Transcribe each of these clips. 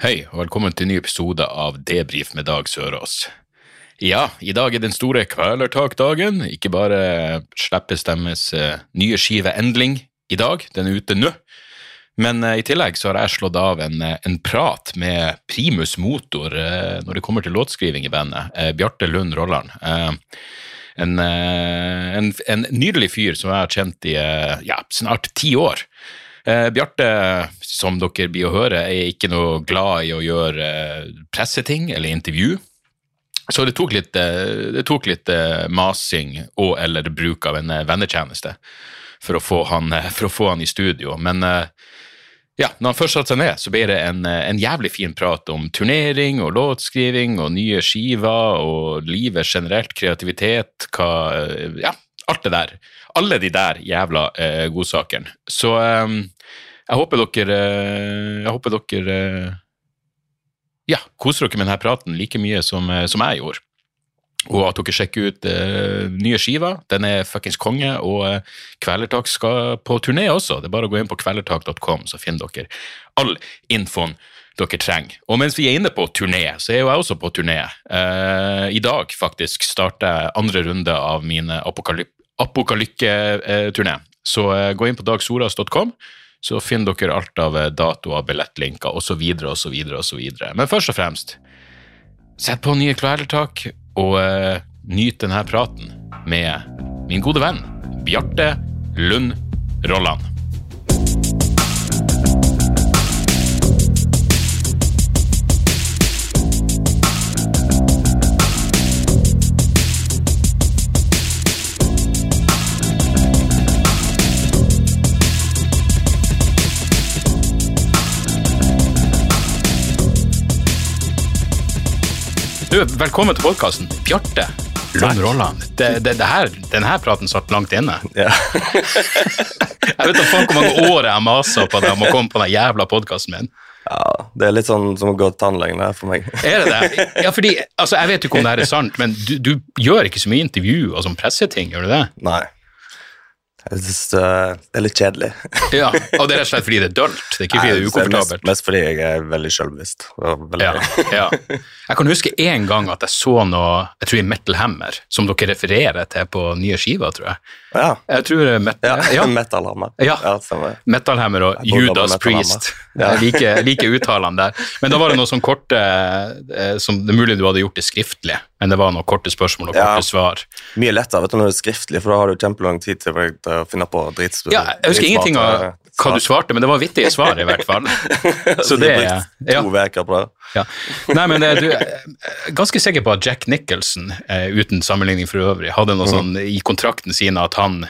Hei, og velkommen til en ny episode av Debrif med Dag Sørås. Ja, i dag er den store Kvelertak-dagen. Ikke bare slippes deres eh, nye skive Endling i dag, den er ute nå. Men eh, i tillegg så har jeg slått av en, eh, en prat med primus motor når det kommer til låtskriving i bandet. Bjarte Lund Rolland. En, en, en nydelig fyr som jeg har kjent i ja, snart ti år. Eh, Bjarte, som dere blir å høre, er ikke noe glad i å gjøre eh, presseting eller intervju. Så det tok litt, eh, det tok litt eh, masing og eller bruk av en vennetjeneste for å få han, å få han i studio. Men ja, når han først satte seg ned, så ble det en, en jævlig fin prat om turnering og låtskriving og nye skiver og livet generelt, kreativitet, hva Ja, alt det der. Alle de der jævla eh, godsakene. Så eh, jeg håper dere eh, Jeg håper dere eh, ja, koser dere med denne praten like mye som, eh, som jeg gjorde. Og at dere sjekker ut uh, nye skiver. Den er fuckings konge, og uh, Kvelertak skal på turné også. Det er bare å gå inn på kvelertak.com, så finner dere all infoen dere trenger. Og mens vi er inne på turné, så er jo jeg også på turné. Uh, I dag faktisk starter jeg andre runde av min apokalykke-turné. Så eh, gå inn på dagsoras.com, så finner dere alt av eh, datoer, billettlinker osv. osv. osv. Men først og fremst, sett på nye kvelertak og uh, nyt denne praten med min gode venn Bjarte Lund Rolland. Du, velkommen til podkasten. Bjarte Lund Rolland. Det, det, det her, denne praten satt langt inne. Ja. Jeg vet da faen hvor mange år jeg har masa på deg om å komme på den jævla podkasten min. ja, det er litt sånn som å gå til tannlegen her for meg. Er det det? Ja, fordi, altså, Jeg vet jo ikke om det her er sant, men du, du gjør ikke så mye intervju og sånn presseting, gjør du det? Nei. Jeg synes, uh, det er litt kjedelig. Ja, Og det er rett og slett fordi det er dølt? Det er ikke fordi det er ukomfortabelt? Mest, mest fordi jeg er veldig sjølbevisst. Ja, ja. Jeg kan huske en gang at jeg så noe jeg tror i Metal Hammer, som dere refererer til på nye skiver, tror jeg. ja. Jeg tror er Met ja. ja, Metal-hammer. Ja. stemmer. Metal Hammer og Judas Metal Priest. Jeg liker, liker uttalene der. Men da var det noe sånn korte eh, som Det er mulig du hadde gjort det skriftlig, men det var noen korte spørsmål og Ja. korte svar. Mye lettere vet du, når det er skriftlig, for da har du kjempelang tid til å finne på drits. Ja, jeg husker ingenting av hva du svarte, men det var vittige svar, i hvert fall. Så det ja. To uker på det. Ja. Nei, men du er ganske sikker på at Jack Nicholson, eh, uten sammenligning for øvrig, hadde noe sånn i kontrakten sin at han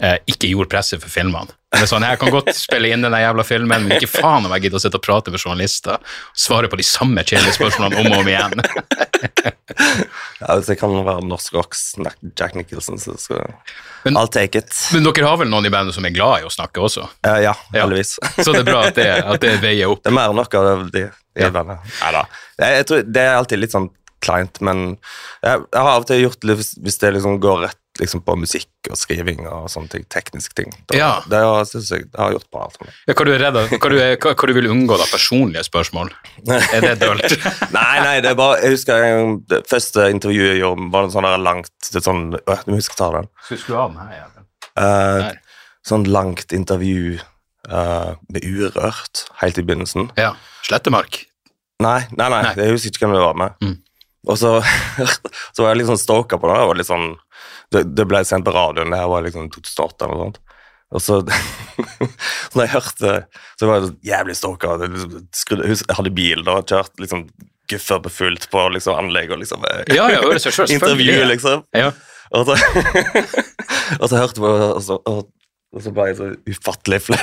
eh, ikke gjorde presset for filmene. Det er sånn, Jeg kan godt spille inn den jævla filmen, men ikke faen om jeg gidder å sitte og prate med journalister og svare på de samme kjedelige spørsmålene om og om igjen. Ja, Hvis jeg kan være norsk rocks Jack Nicholson, så skal Men- I'll take it. Men dere har vel noen i bandet som er glad i å snakke også? Uh, ja, Ja. heldigvis. Så det er bra at det, at det veier opp. Det er mer enn nok av de, de, Ja. Neida. Jeg, jeg tror, det er alltid litt sånn kleint, men jeg, jeg har av og til gjort det hvis det liksom går rett liksom, på musikk og skriving og sånne ting, tekniske ting. Da, Ja. Det har, synes jeg det har gjort bra. for meg. Ja, hva, du er redd av? hva, du er, hva, hva du vil unngå, da? Personlige spørsmål? Er det dølt? Nei, nei, det er bare Jeg husker jeg, det første intervjuet jeg gjorde, var noe sånn langt det er sånn, øh, Du må huske å ta den. Skal du av meg? jævlen? Eh, sånn langt intervju eh, med Urørt helt i begynnelsen. Ja. Slettemark? Nei, nei, nei, Nei. jeg husker ikke hvem det var med. Mm. Og så, så var jeg litt sånn stoka på det. og var litt sånn, det, det ble sendt på radioen, det her var liksom 2008 eller noe sånt. Og så, så når jeg hørte Så var jeg så jævlig stalka. Jeg liksom jeg hadde bil da, kjørt liksom guffer på fullt på liksom anlegg og liksom eh, Ja, ja, Intervju, liksom. Ja. Og så, og så hørte jeg på og så, og Og så ble jeg så ufattelig flau.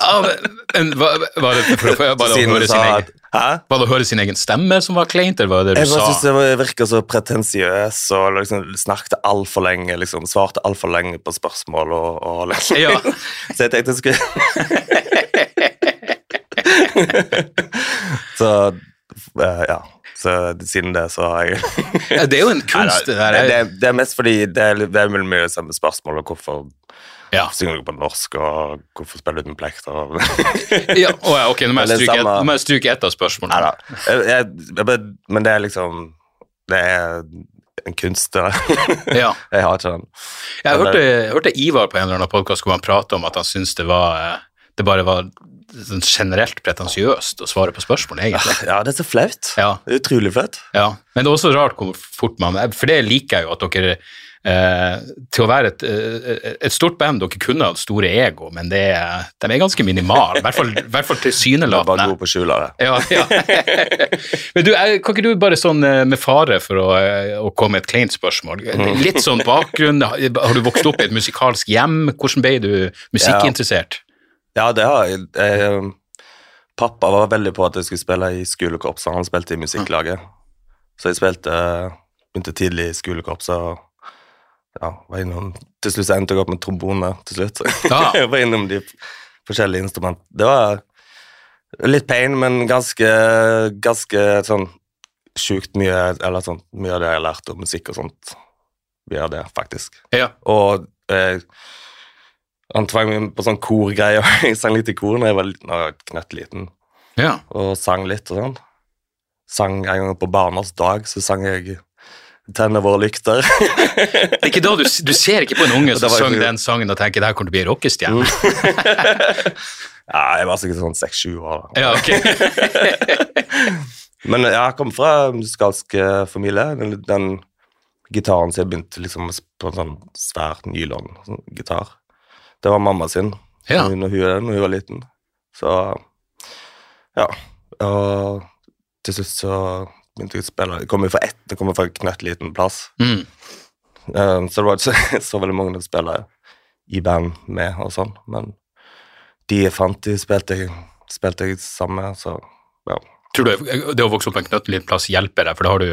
Ah, var, var det for, for, var det å høre sin egen? Var det å høre sin egen stemme som var kleint, eller var det det Jeg du bare sa? synes det virka så pretensiøs og liksom snakket altfor lenge. liksom Svarte altfor lenge på spørsmål og, og liksom. Ja. Så jeg tenkte jeg skulle Så eh, ja. Så siden det så har jeg Ja, det er jo en kunst, det Nei, der. det, det er mest fordi det er, det er mye samme spørsmål og hvorfor Ja. synger du på norsk, og hvorfor spiller du uten plekter. Ja, oh ja, ok, nå må jeg stryke, et, nå må jeg stryke ett av spørsmålene. Jeg, jeg, men det er liksom Det er en kunst. Ja. Jeg har ikke den. Jeg hørte, jeg hørte Ivar på en eller annen podkast hvor han prata om at han syntes det var eh, Det bare var sånn generelt pretensiøst å svare på spørsmål, egentlig. Ja, det er så flaut. Ja, utrolig flaut. ja. Men det er også rart hvor fort man For det liker jeg jo at dere Til å være et, eh, et stort band, dere kunne hatt store ego, men det de er ganske minimale. I hvert fall, hvert fall er bare tilsynelatende. god på skjula, det. Ja, ja. Men du, er- kan ikke du bare sånn eh, med fare for å, eh, å komme med et kleint spørsmål, litt sånn bakgrunn, har du vokst opp i et musikalsk hjem, hvordan ble du musikkinteressert? Ja, det har jeg. jeg um, pappa var veldig på at jeg skulle spille i skolekorpset. Han spilte i musikklaget. Så jeg spilte Begynte tidlig i skolekorpset ja, var innom Til slutt så endte jeg opp med trombone til slutt. Ja. jeg var innom de forskjellige instrumentene. Det var litt pain, men ganske, ganske sånn sjukt mye Eller sånn mye av det jeg har lært om musikk og sånt via det, faktisk. Ja. Og eh, han tvang meg på sånn korgreier. Jeg sang litt i kor da jeg var liten, knøttliten, ja. og sang litt og sånn. Sang en gang på barnas dag, så sang jeg 'Tenne våre lykter'. Det er ikke da du, du ser ikke på en unge som synger den sangen og tenker det her kommer til å bli rockestjerne. ja, jeg var sikkert sånn seks-sju år. da. Ja, ok. Men jeg kom fra en musikalsk eh, familie. Den, den gitaren som jeg begynte liksom på en sånn svær nylongitar, det var mamma sin Ja. når, hun, når hun var liten. Så ja. Og til slutt så begynte å spille. Jeg kommer fra ett, jeg kommer fra en knøttliten plass. Mm. Eh, så det var ikke så, veldig mange å spille i band med og sånn, men de jeg fant, de spilte jeg, spilte jeg sammen med, så ja. Tror du det å vokse opp på en knøttliten plass hjelper deg, for da har du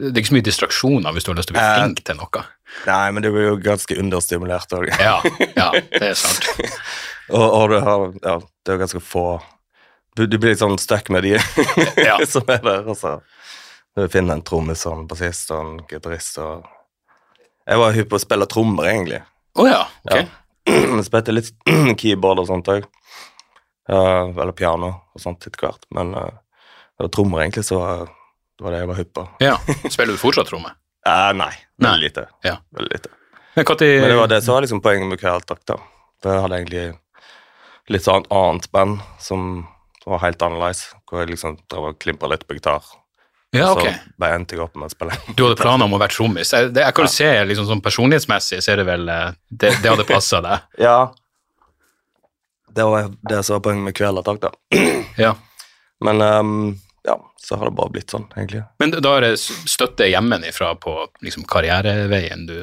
det er ikke så mye distraksjoner hvis du har lyst til å bli Eh, flink til noe. Nei, men det blir jo ganske understimulert òg. Ja, ja, det er sant. og, og du har, ja, det er jo ganske få Du, du blir litt sånn stuck med de Ja. som er der, og så du finner en trommis og en bassist og en gitarist og Jeg var hypp på å spille trommer, egentlig. Å ja, ok. Ja. Spilte litt keyboard og sånt òg. eller piano og sånt etter hvert. Men uh, det var trommer, egentlig, så var- det var det jeg var hypp på. Ja. Spiller du fortsatt tromme? Uh, nei, Nei. veldig lite. Ja. Veldig lite. Men hva Men det var det som var liksom poenget med Kvelertak, da. Jeg hadde egentlig litt sånn annet band som var helt annerledes, hvor jeg liksom drev og klimpra litt på gitar. Ja, ok. Så bare endte jeg opp med å spille. Du hadde planer om å være trommis. Jeg, det- jeg kan jo se liksom sånn personlighetsmessig, så er det vel eh, Det, det hadde passa deg. Ja. Det var det som var poenget med Kvelertak, da. Ja. Men um, ja, så har det bare blitt sånn, egentlig. Men da er det støtte hjemmefra på liksom, karriereveien du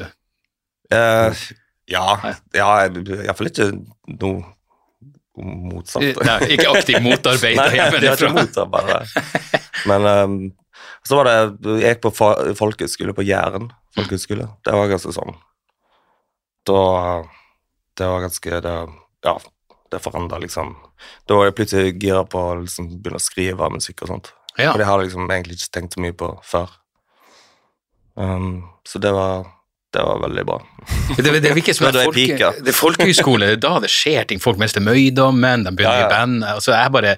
Eh, ja, ja, iallfall ikke noe motsatt. Nei, ikke aktiv motarbeider Nei, det er ikke hjemmefra. Men ehm, så var det Jeg gikk på folkehøyskole på Jæren. folkehøyskole. Det var ganske sånn Da Det var ganske det, Ja, det forandra liksom Da var jeg plutselig gira på å liksom begynne å skrive musikk og sånt. Ja. Og det hadde jeg liksom egentlig ikke tenkt så mye på før. Um, så det var Det var veldig bra. Det, det, det virker som det, er folke, det er folkehøyskole, det er da det skjer ting. Folk mister møydommen, de begynner Ja, ja. i band. Altså, jeg bare,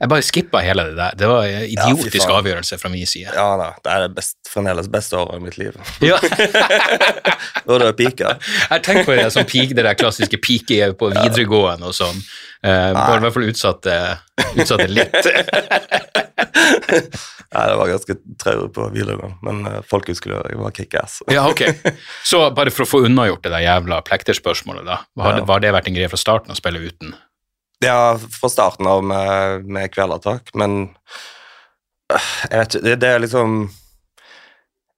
jeg bare skippa hele det der. Det var en idiotisk ja, avgjørelse fra min side. Ja da, det er det best, fremdeles beste året i mitt liv. Ja. Og det pika. Jeg tenker på det som peak, det der klassiske pike på videregående og sånn. Uh, bare i hvert fall utsatte, utsatte litt. Nei, det var ganske traurig på videregående, men uh, folkehøyskole jeg var kickass. Ja, ok. Så bare for å få unnagjort det der jævla plekterspørsmålet, da. Har, Ja. var det vært en greie fra starten å spille uten? Ja, fra starten av med, med Kvelertak, men øh, jeg vet ikke, det, det er liksom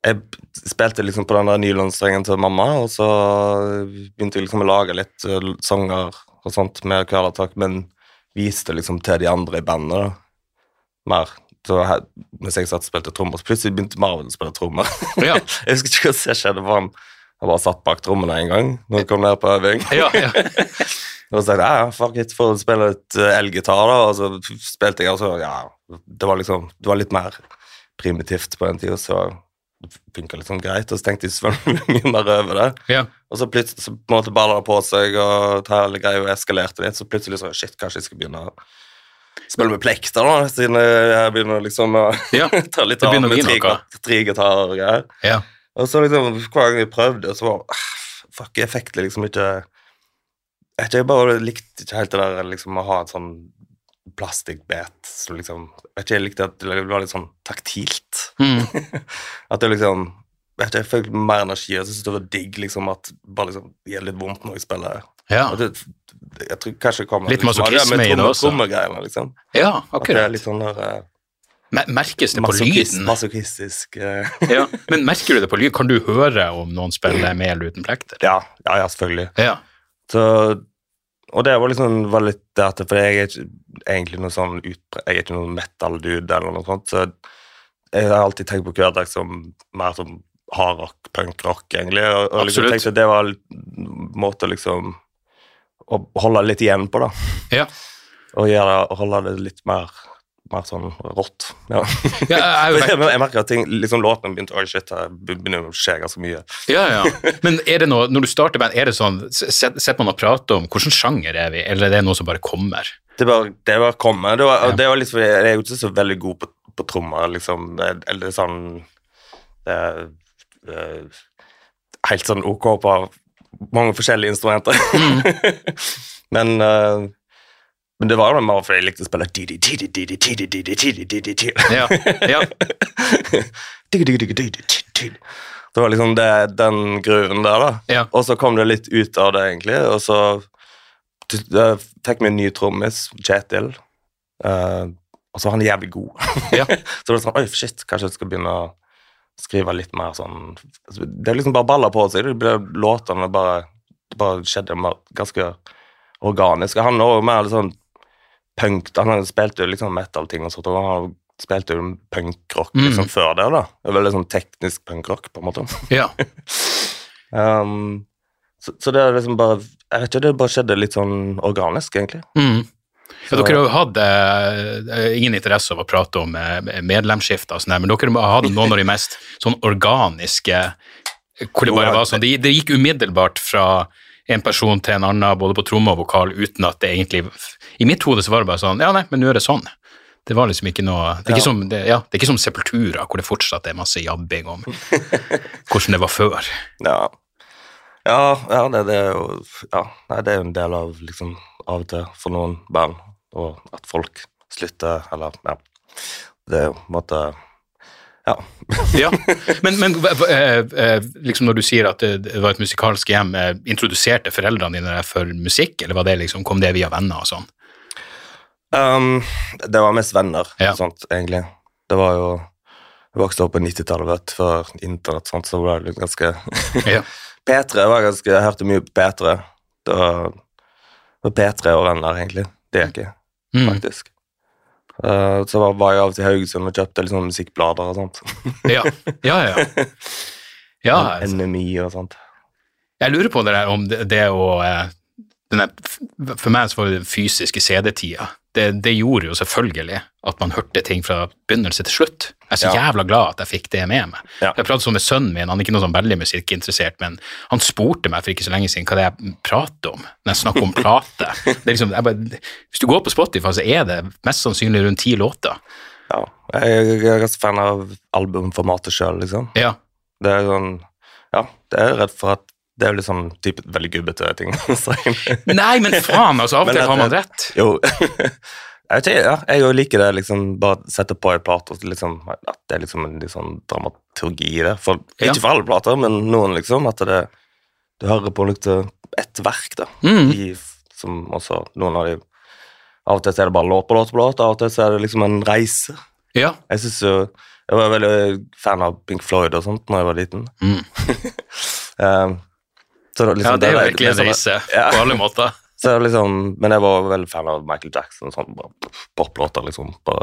jeg spilte liksom på den der nylonstrengen til mamma, og så begynte jeg liksom å lage litt eh, sanger og sånt med Kvelertak, men viste liksom til de andre i bandet da, mer. Her, mens jeg satt og spilte trommer, så plutselig begynte Marvin å spille trommer. Ja. jeg husker ikke hva som skjedde, for han han bare satt bak trommene en gang når han kom ned på øving. Ja, ja. Og så tenkte jeg ja, fuck it, for å spille litt eh, elgitar, da. Og så spilte jeg, og så ja, det var liksom Det var litt mer primitivt på den tida, så det funka sånn greit. Og så tenkte jeg selvfølgelig mye mer over det. ja. Og så plutselig så på en måte balla det på seg, og hele greia eskalerte litt. Så plutselig så shit, kanskje jeg skal begynne å spille med plekter, da, siden jeg begynner liksom å Ja, ta litt av med tre, gitarer og greier. ja. Og så liksom, hver gang jeg prøvde, så var ah, Fuck, effekten liksom ikke Jeg jeg bare likte ikke helt det der liksom å ha et sånn plastikkbet som liksom Jeg likte at det var litt sånn taktilt. Mm. At det liksom jeg jeg følte mer energi. Jeg synes det var digg liksom at bare liksom det gjør litt vondt når jeg spiller. Ja. Og det, jeg tror kanskje det kommer Litt masochisme i det også. liksom. ja, At det akkurat. litt sånn der eh, Merkes det på lyden? masochistisk eh, Ja. Men merker du det på lyd? Kan du høre om noen spiller med eller uten plekter? ja, ja, ja, selvfølgelig. Ja. Så, og det var liksom var litt det at For jeg er ikke egentlig noe sånn utpre... Jeg er ikke noen metal-dude eller noe sånt, så jeg har alltid tenkt på hverdag som mer som hardrock, punkrock, egentlig. Og, og liksom tenkte det var en måte liksom å holde litt igjen på, da. Ja. Og gjøre, holde det litt mer, mer sånn rått. Ja. Ja, jeg jeg, jeg merker at ting, liksom låtene begynte Oi, shit, det begynner å skje ganske mye. Ja, ja. Men er det noe, når du starter band, er det sånn, Sitter man og prater om hvilken sjanger er vi, eller er det noe som bare kommer? Det bare, det bare kommer. Det var, Ja. det var litt fordi jeg er jo ikke så veldig god på, på trommer, liksom. Det- Eller sånn det, eh, Helt sånn ok på mange forskjellige instrumenter. men, uh, men det var jo mer fordi jeg likte å spille. Ja, ja. Det var liksom det, den gruven der, da. Ja. Og så kom det litt ut av det, egentlig. Og så jeg fikk vi en ny trommis, Kjetil. Uh, og så var han jævlig god. Ja. så det var sånn Oi, shit, kanskje jeg skal begynne å skrive litt mer sånn Det er liksom bare baller på seg. Låtene bare Det bare skjedde mer, ganske organisk. Han er også mer sånn punk Han spilte jo liksom metal-ting og sånt, og han spilte jo punkrock liksom før det, da. Det var Veldig sånn teknisk punkrock, på en måte. ja. Um, så, så det er liksom bare Jeg vet ikke, det bare skjedde litt sånn organisk, egentlig. Mm. Ja, dere har hatt eh, ingen interesse av å prate om eh, medlemsskifte, og sånn men dere har hatt noen av de mest sånn organiske hvor det bare var sånn, det, det gikk umiddelbart fra en person til en annen, både på tromme og vokal, uten at det egentlig I mitt hode så var det bare sånn Ja, nei, men nå er det sånn. Det var liksom ikke noe Det er ikke, Ja. som, det, ja, det er ikke som Sepultura, hvor det fortsatt er masse jabbing om hvordan det var før. Ja, ja, ja det, det er jo ja, det er jo en del av liksom av og til for noen band, og at folk slutter, eller ja. Det er jo på en måte Ja. Ja, men, men eh, eh, liksom når du sier at det, var et musikalsk hjem, eh, introduserte foreldrene dine for musikk, eller det liksom, kom det via venner og sånn? Um, det var mest venner, Ja. sånt, egentlig. Det var jo Jeg vokste opp på 90-tallet, vet før internett, sånt, så var det ganske Ja. P3 var ganske Jeg hørte mye på P3. Det var, det var P3 og venner, egentlig. Det gikk jeg, Mm. faktisk. Eh, så var, var jeg av til Haugesund og kjøpte sånn musikkblader og sånt. Ja, ja, ja. ja altså. NMI og sånt. Jeg lurer på det der om det, det å eh, denne, For meg så var det den fysiske CD-tida. Det, det gjorde jo selvfølgelig at man hørte ting fra begynnelse til slutt. Jeg er så Ja. jævla glad at jeg fikk det med meg. Ja. Jeg pratet sånn med sønnen min, han er ikke noe sånn veldig musikkinteressert, men han spurte meg for ikke så lenge siden hva det er jeg prater om når jeg snakker om plate. Det liksom, jeg bare, hvis du går på Spotify, så er det mest sannsynlig rundt ti låter. Ja. Jeg, jeg er ganske fan av albumformatet sjøl, liksom. Ja, Det er sånn Ja, det er redd for at det er jo liksom typ, veldig gubbete ting. å si. Nei, men faen, altså, av og til har man rett. jo. Jeg vet ikke, ja, jeg liker det, liksom, bare sette på en plate, og liksom, at det er liksom en litt sånn dramaturgi i det. For. Ikke for alle plater, men noen, liksom, at det, du hører på liksom et verk, da, Mm. i, som også noen av de Av og til er det bare låt på låt på låt, av og til er det liksom en reise. Ja, Jeg synes jo Jeg var veldig fan av Pink Floyd og sånt når jeg var liten. um, det, var liksom, Ja, det er jo virkelig en reise Ja. på alle måter. Så liksom, men jeg var veldig fan av Michael Jackson sånn, poplåter liksom, på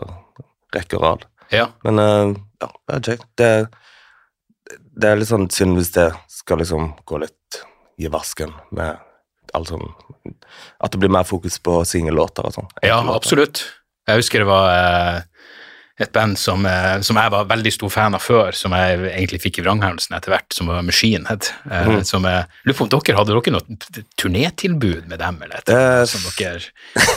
rekke og rad. Ja. Men eh, ja. Det, det er litt sånn synd hvis det skal liksom gå litt i vasken med alt sånn At det blir mer fokus på singellåter og sånn. Ja, absolutt. Jeg husker det var eh, et band som, eh, som jeg var veldig stor fan av før, som jeg egentlig fikk i vranghelsen etter hvert, som var Machine Head. Eh, Mhm. som, jeg Lurer på om dere hadde dere noe turnétilbud med dem, eller noe Eh, som dere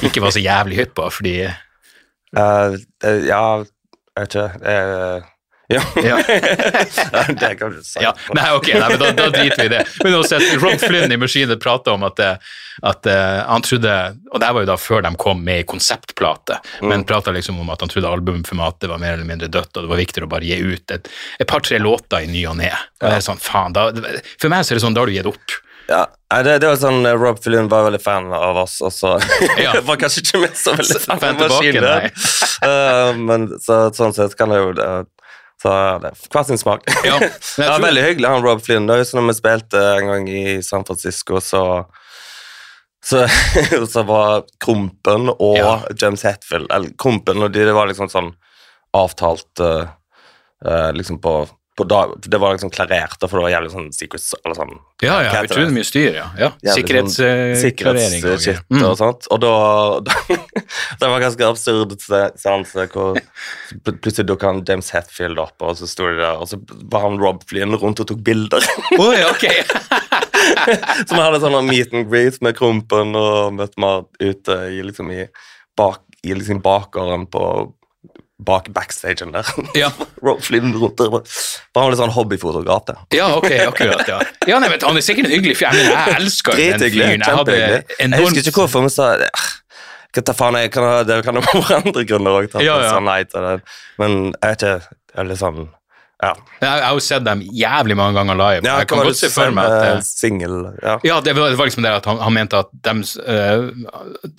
ikke var så jævlig hypp på, fordi uh, uh, ja, jeg vet ikke eh, Ja. Ja. det kan du si. Ja, nei, ok, nei, men da, da driter vi i det. Men uansett, Rob Flynn i Maskinet prata om at, eh, at uh, han trodde Og det var jo da før de kom med i konseptplate, Mm. men prata liksom om at han trodde albumformatet var mer eller mindre dødt, og det var viktigere å bare gi ut et, et par-tre låter i ny og ne. Ja. er sånn, faen, da, For meg så er det sånn, da har du gitt opp. Ja, det, det var sånn eh, Rob Flynn var veldig fan av oss, og så Ja. var kanskje ikke vi så veldig fan av maskinen. Eh, men så, sånn sett kan det jo det, Så det er hver sin smak. Ja, det var tror- veldig hyggelig, han Rob Flynn. Sånn når vi spilte en gang i San Francisco, så så, så var Krompen og Ja. James Hetfield Eller Krompen og de, det var liksom sånn avtalt uh, uh, liksom på dag, Det var liksom klarert, for det var jævlig sånn secrets eller sånn Ja, ja, utrolig mye styr, ja. ja. Sikkerhetsklarering. sånn og Sikkerhetsshit og Mm. sånt. Og da, da Det var ganske absurd seanse hvor plutselig dukka han James Hetfield opp, og så sto de der, og så var han Rob Flynn rundt og tok bilder. Oi, ok. så vi hadde sånn meet and greet med Krompen og møtte meg ute i liksom i bak, i liksom bakgården på bak backstagen der. Ja. Rob Flynn rundt der. Var han litt sånn hobbyfotograf, det. Ja, ok, akkurat, ja. Ja, nei, men Han er sikkert en hyggelig fyr. Jeg, jeg elsker jo den fyren. Jeg Kjempehyggelig. Jeg husker ikke hvorfor sa det. Hva faen, jeg kan Det kan jo være andre grunner òg Ja, ja. det. Men jeg vet ikke Jeg er litt sånn Ja. Jeg jeg har jo sett dem jævlig mange ganger live. ja jeg kan godt se for meg at eh, Ja. Ja, det var, var liksom det at han, han mente at dem, uh,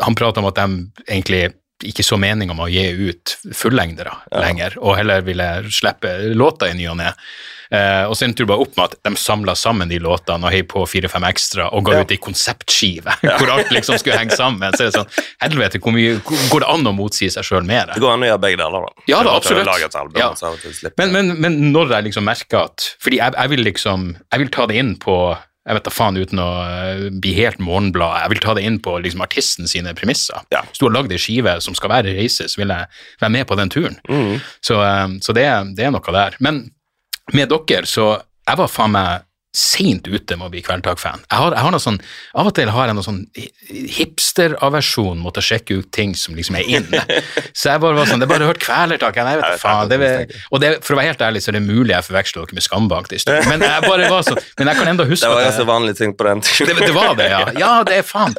Han prata om at de egentlig ikke så mening om å gi ut fullengdere lenger, og heller ville slippe låter i ny og ne. Eh, og så endte det bare opp med at de samla sammen de låtene og heiv på fire-fem ekstra og ga Ja. ut ei konseptskive hvor alt liksom skulle henge sammen. Så er det sånn, helvete, hvor mye går det an å motsi seg sjøl mer? Det går an å gjøre begge deler, da. Ja da, absolutt. Album, Ja. Men, men, men når jeg liksom merker at Fordi jeg, jeg vil liksom Jeg vil ta det inn på jeg vet da faen uten å eh, bli helt morgenblad. Jeg vil ta det inn på liksom artisten sine premisser. Ja. Hvis du har lagd ei skive som skal være reise, så vil jeg være med på den turen. Mm. Så, eh, så det, det er noe der. Men med dere, så Jeg var faen meg seint ute med å bli Kveldtak-fan. Jeg har, jeg har noe sånn, Av og til har jeg noe sånn hipsteraversjon mot å sjekke ut ting som liksom er inne. Så jeg bare var sånn, det er bare hørt Kvelertak. Jeg vet du, faen. Det, vil, og det, for å være helt ærlig, så er det mulig jeg forveksler dere med Skambank. Men jeg bare var sånn, men jeg kan enda huske Det var ganske vanlige ting på den tiden. det, det var det, ja. Ja, det er faen.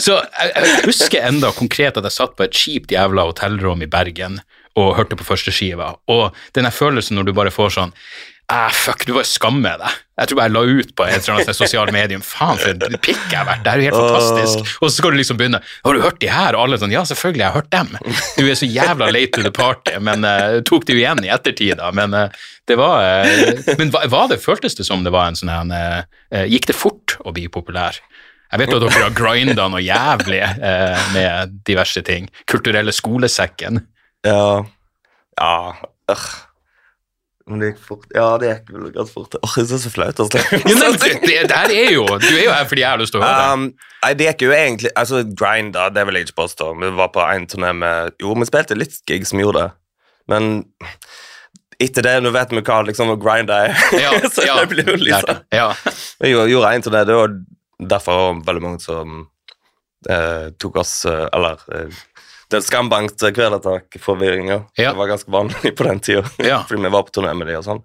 Så jeg, jeg husker enda konkret at jeg satt på et kjipt jævla hotellrom i Bergen og hørte på førsteskiva, og den følelsen når du bare får sånn Ah, fuck, du bare skammer deg. Jeg tror bare jeg la ut på et eller annet sosialt medium. Faen, for en pikk jeg har vært. Det er jo helt fantastisk. Og så skal du liksom begynne Har du hørt de her? Og alle sånn Ja, selvfølgelig, jeg har hørt dem. Du er så jævla late to the party, men uh, tok det jo igjen i ettertid, da. Men uh, det var uh, Men var det, føltes det som det var en sånn en Gikk det fort å bli populær? Jeg vet jo at dere har grinda noe jævlig med diverse ting. Kulturelle skolesekken. Ja. Ja. øh. Men det gikk fort. Ja, det gikk vel ganske fort. Åh, det er så flaut. Altså. Ja, men det, det, det her er jo Du er jo her fordi jeg har lyst til å høre. Um, nei, det gikk jo egentlig Altså, grinda, det vil jeg ikke påstå. Vi var på en turné med Jo, vi spilte litt gig som gjorde det, men etter det, nå vet vi hva liksom å grinde er. Ja, så ja, det blir jo litt sånn. Ja. Vi gjorde- en turné, det var derfor veldig mange som eh, tok oss eh, Eller eh, den skambankt kvelertak-forvirringa. Ja. Det var ganske vanlig på den tida, Ja. fordi vi var på turné med de og sånn.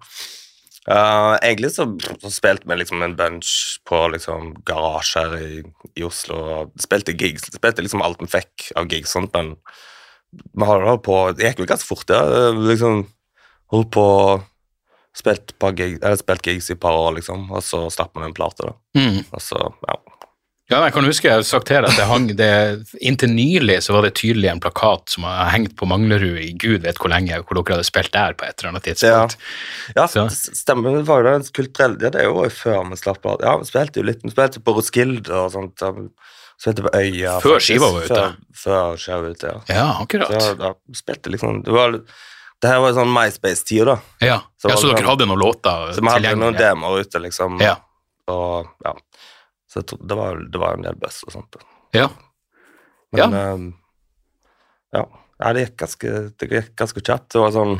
Uh, egentlig så, så spilte vi liksom en bunch på liksom garasjer i, i Oslo. og Spilte gigs, spilte liksom alt vi fikk av gigs, sånt, men vi har holdt på Det gikk jo ganske fort, ja. Eh, Liksom holdt på Spilt, gig, spilt gigs i et par år, liksom, og så slapp man en plate, da. Mm. Og så, ja. Ja, jeg kan huske jeg har sagt deg at det hang det, Inntil nylig så var det tydelig en plakat som har hengt på Manglerud i gud vet hvor lenge, hvor dere hadde spilt der på et eller annet tidspunkt. ja ja stemmer. Det var jo en kulturell ja, Det er jo før vi slapp av. Ja, vi spilte jo litt. Vi spilte på Roskilde og sånt. Spilte på Øya. Før faktisk. skiva var ute? Før, før skiva var ute, ja. Ja, akkurat. Så, da, spilte liksom Det var det her var jo sånn MySpace-tid, da. Ja, Så ja, så dere sånn- hadde noen låter tilgjengelig? Så vi hadde noen demoer ute, liksom. Ja. Og ja. Så det var det var en del buss og sånt. Ja. Men Ja. Um, ja. ja, det gikk ganske, det gikk ganske kjapt. Det var sånn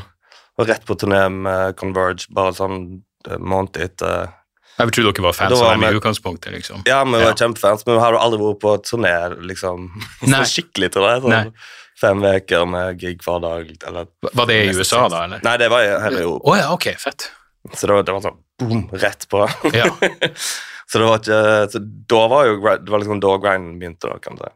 var rett på turné med Converge, bare sånn måned etter Jeg tror dere var fans av dem i utgangspunktet, liksom. Ja, vi var Ja. kjempefans, men vi hadde aldri vært på turné, liksom. Nei. Sånn skikkelig turné. Sånn Nei. fem uker med gig hver dag. Eller, Var det i USA, da, eller? Nei, det var i hele Europa. Oh, ja, ok, fett. Så det var, det var sånn boom, rett på. Ja. så det var ikke så Da var jo det var liksom da grinden begynte, kan du si.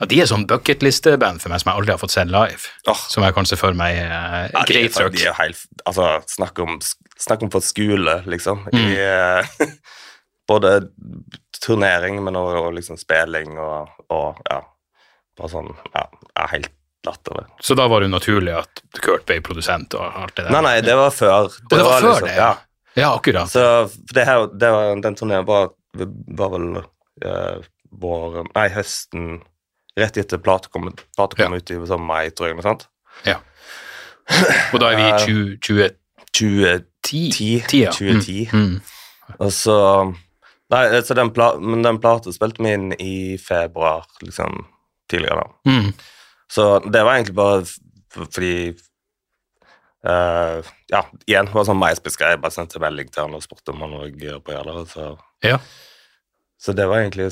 ja. De er sånn bucketlisteband for meg som jeg aldri har fått sett live. Oh. Som jeg kan se for meg eh, Ja, de er. De er helt, altså, snakk om, snakk om for skole, liksom. Mm. I, eh, både turnering, men også liksom spilling og, og ja, bare sånn Ja, er helt latterlig. Så da var det jo naturlig at Kurt ble produsent og alt det der. Nei, nei, det var før. det var før liksom- det, Ja. Ja, akkurat. Så det her, det var, den turneen var, var vel eh, våren Nei, høsten Rett etter plata kom, plate kom Ja. ut i sånn mai, tror jeg. Noe sant? Ja. Og da er vi i 20, 2010? 2010. Ti, ja. 2010. Mm. Mm. Og så Nei, så den, pla men den plata spilte vi inn i februar, liksom, tidligere da. Mm. Så det var egentlig bare fordi eh, Ja, igjen, var sånn MySpace-greie. Jeg bare sendte melding til han og spurte om han òg på det. Så, Ja. så det var egentlig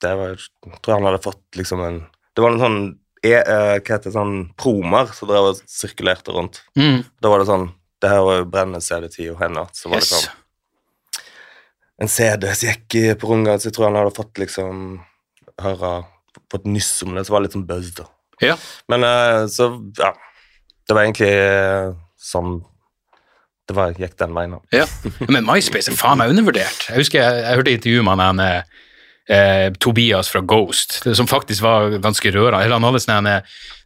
det var, Jeg tror han hadde fått liksom en Det var en sånn e, uh, Hva heter det, sånn promer som drev og sirkulerte rundt. Mm. Da var det sånn Det her var jo brennende CD10 og henne. Så var det sånn en CD som gikk i- på runga, så jeg tror han hadde fått liksom høre Fått nyss om det, så var det litt sånn buzz, da. Ja. Men uh, så, ja Det var egentlig sånn Det var, gikk den veien. Ja, men MySpace er faen meg undervurdert. Jeg husker jeg, jeg hørte intervju med han eh, eh, Tobias fra Ghost, som faktisk var ganske rørende. Han hadde sånn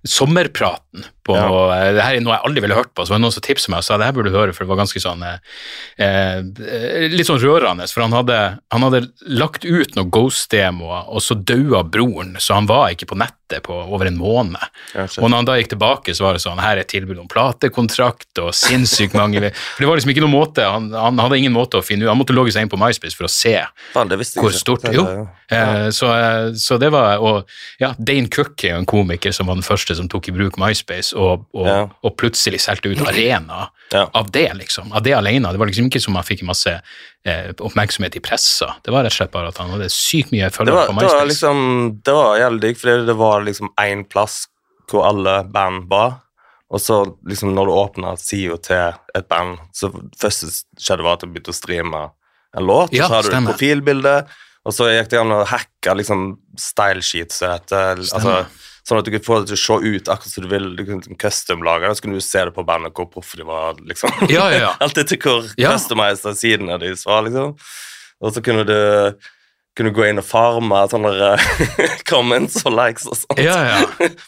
sommerpraten på Ja. Det her er noe jeg aldri ville hørt på, så var det noen som tipset meg og sa det her burde du høre, for det var ganske sånn eh, eh, Litt sånn rørende, for han hadde, han hadde lagt ut noen Ghost-demoer, og så daua broren, så han var ikke på nettet på over en måned. Ja. Og når han da gikk tilbake, så var det sånn Her er tilbud om platekontrakt og sinnssykt mange For det var liksom ikke noen måte Han, han hadde ingen måte å finne ut Han måtte logge seg inn på MySpace for å se Fan, det hvor stort Det- Jo. ja. Eh, så, eh, så det var Og ja, Dane Cook er jo en komiker som var den første som tok i bruk MySpace, og, og, Ja. og plutselig solgte ut arena Ja. av det, liksom. Av det alene. Det var liksom ikke som han fikk masse eh, oppmerksomhet i pressa. Det var rett og slett bare at han hadde sykt mye følgere på MySpace. det var liksom Det var jævlig digg, fordi det var liksom én plass hvor alle band var. Og så liksom når du åpna sida til et band, så første som skjedde, var at du begynte å streame en låt. Ja, så hadde du stemmer. et profilbilde, og så gikk det an å hacke liksom style sheets det heter, altså, Stemmer. Sånn at du kunne få det til å se ut akkurat som du vil. Du kunne custom-lage det, så kunne du se det på bandet hvor proff de var. liksom. Ja, ja, ja. Alt etter hvor Ja. customized sidene deres var, liksom. Og så kunne du kunne gå inn og farme sånne comments og likes og sånt. Ja, ja.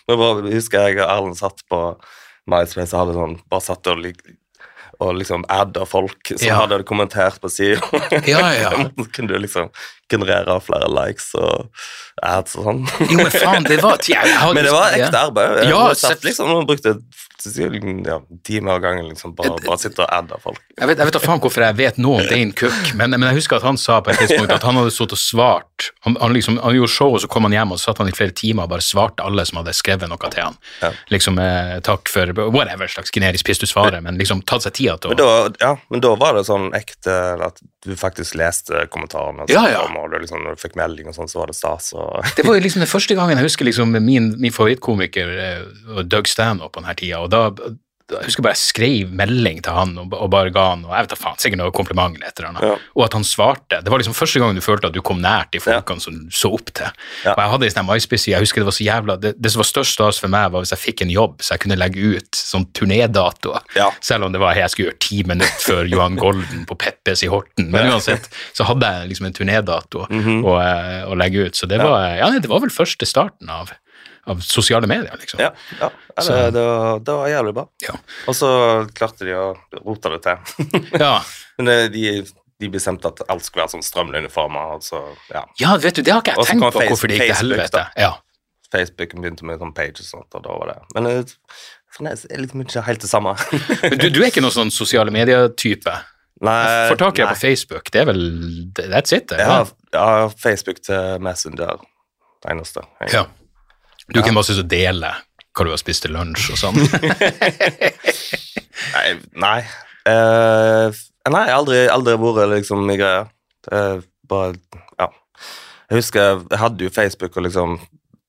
Men bare husker jeg og Erlend satt på MySpace og hadde sånn, bare satt og, og liksom adda folk som Ja. hadde kommentert på sida. Ja, ja. Så kunne du liksom generere flere likes og ads og sånn. Jo, men faen, det var jeg, hadde- Men det var ekte arbeid. Ja, selv- liksom man brukte ja, timer av gangen liksom, bare, bare sitte og adde folk. Jeg vet, jeg vet da faen hvorfor jeg vet noe om Dane Cook, men, men jeg husker at han sa på et tidspunkt at han hadde stått og svart Han, han, liksom, han gjorde show, og så kom han hjem og satt han i flere timer og bare svarte alle som hadde skrevet noe til han. Ja. Liksom eh, takk for whatever slags generisk piss du svarer, men liksom tatt seg tida til Men da, ja, men da var det sånn ekte at du faktisk leste kommentarene. Ja, ja. Og du liksom, når du fikk melding og sånn, så var det stas. Og, Det var liksom den første gangen jeg husker liksom min, min favorittkomiker eh, Doug Stanhope på denne tida, og da jeg husker bare jeg skrev melding til han og, og bare ga han og jeg vet da faen, sikkert noe kompliment eller et eller annet. Ja. Og at han svarte. Det var liksom første gang du følte at du kom nært de folkene som du så opp til. Ja. Og jeg hadde en sånn MySpace-side, jeg husker det var så jævla Det, det som var størst stas for meg, var hvis jeg fikk en jobb så jeg kunne legge ut sånn turnédatoer. Ja. Selv om det var jeg skulle gjøre ti minutter før Johan Golden på Peppes i Horten. Men uansett så hadde jeg liksom en turnédato Mhm. å, eh, å legge ut. Så det var, ja, det var vel første starten av, av sosiale medier, liksom. Ja, ja. det, det, var, det var jævlig bra. Ja. Og så klarte de å rote det til. Ja. Men de, de bestemte at alt skulle være sånn strømlinjeformer. så, ja. ja, vet du, det har ikke jeg Også tenkt på, Face- hvorfor det gikk til helvete. da. Ja. Facebook begynte med sånn page og sånt, og da var det Men det fremdeles er liksom ikke helt det samme. Du, du er ikke noen sånn sosiale medier-type? Nei, Får tak i deg på Facebook, det er vel That's it? det, Jeg Ja. har, jeg har Facebook til Messenger. Det eneste. Jeg, ja. Du kan bare synes og dele hva du har spist til lunsj og sånn. Nei, nei. Uh, nei, jeg har aldri, aldri vært liksom i greia. Er bare Ja. Jeg husker jeg hadde jo Facebook og liksom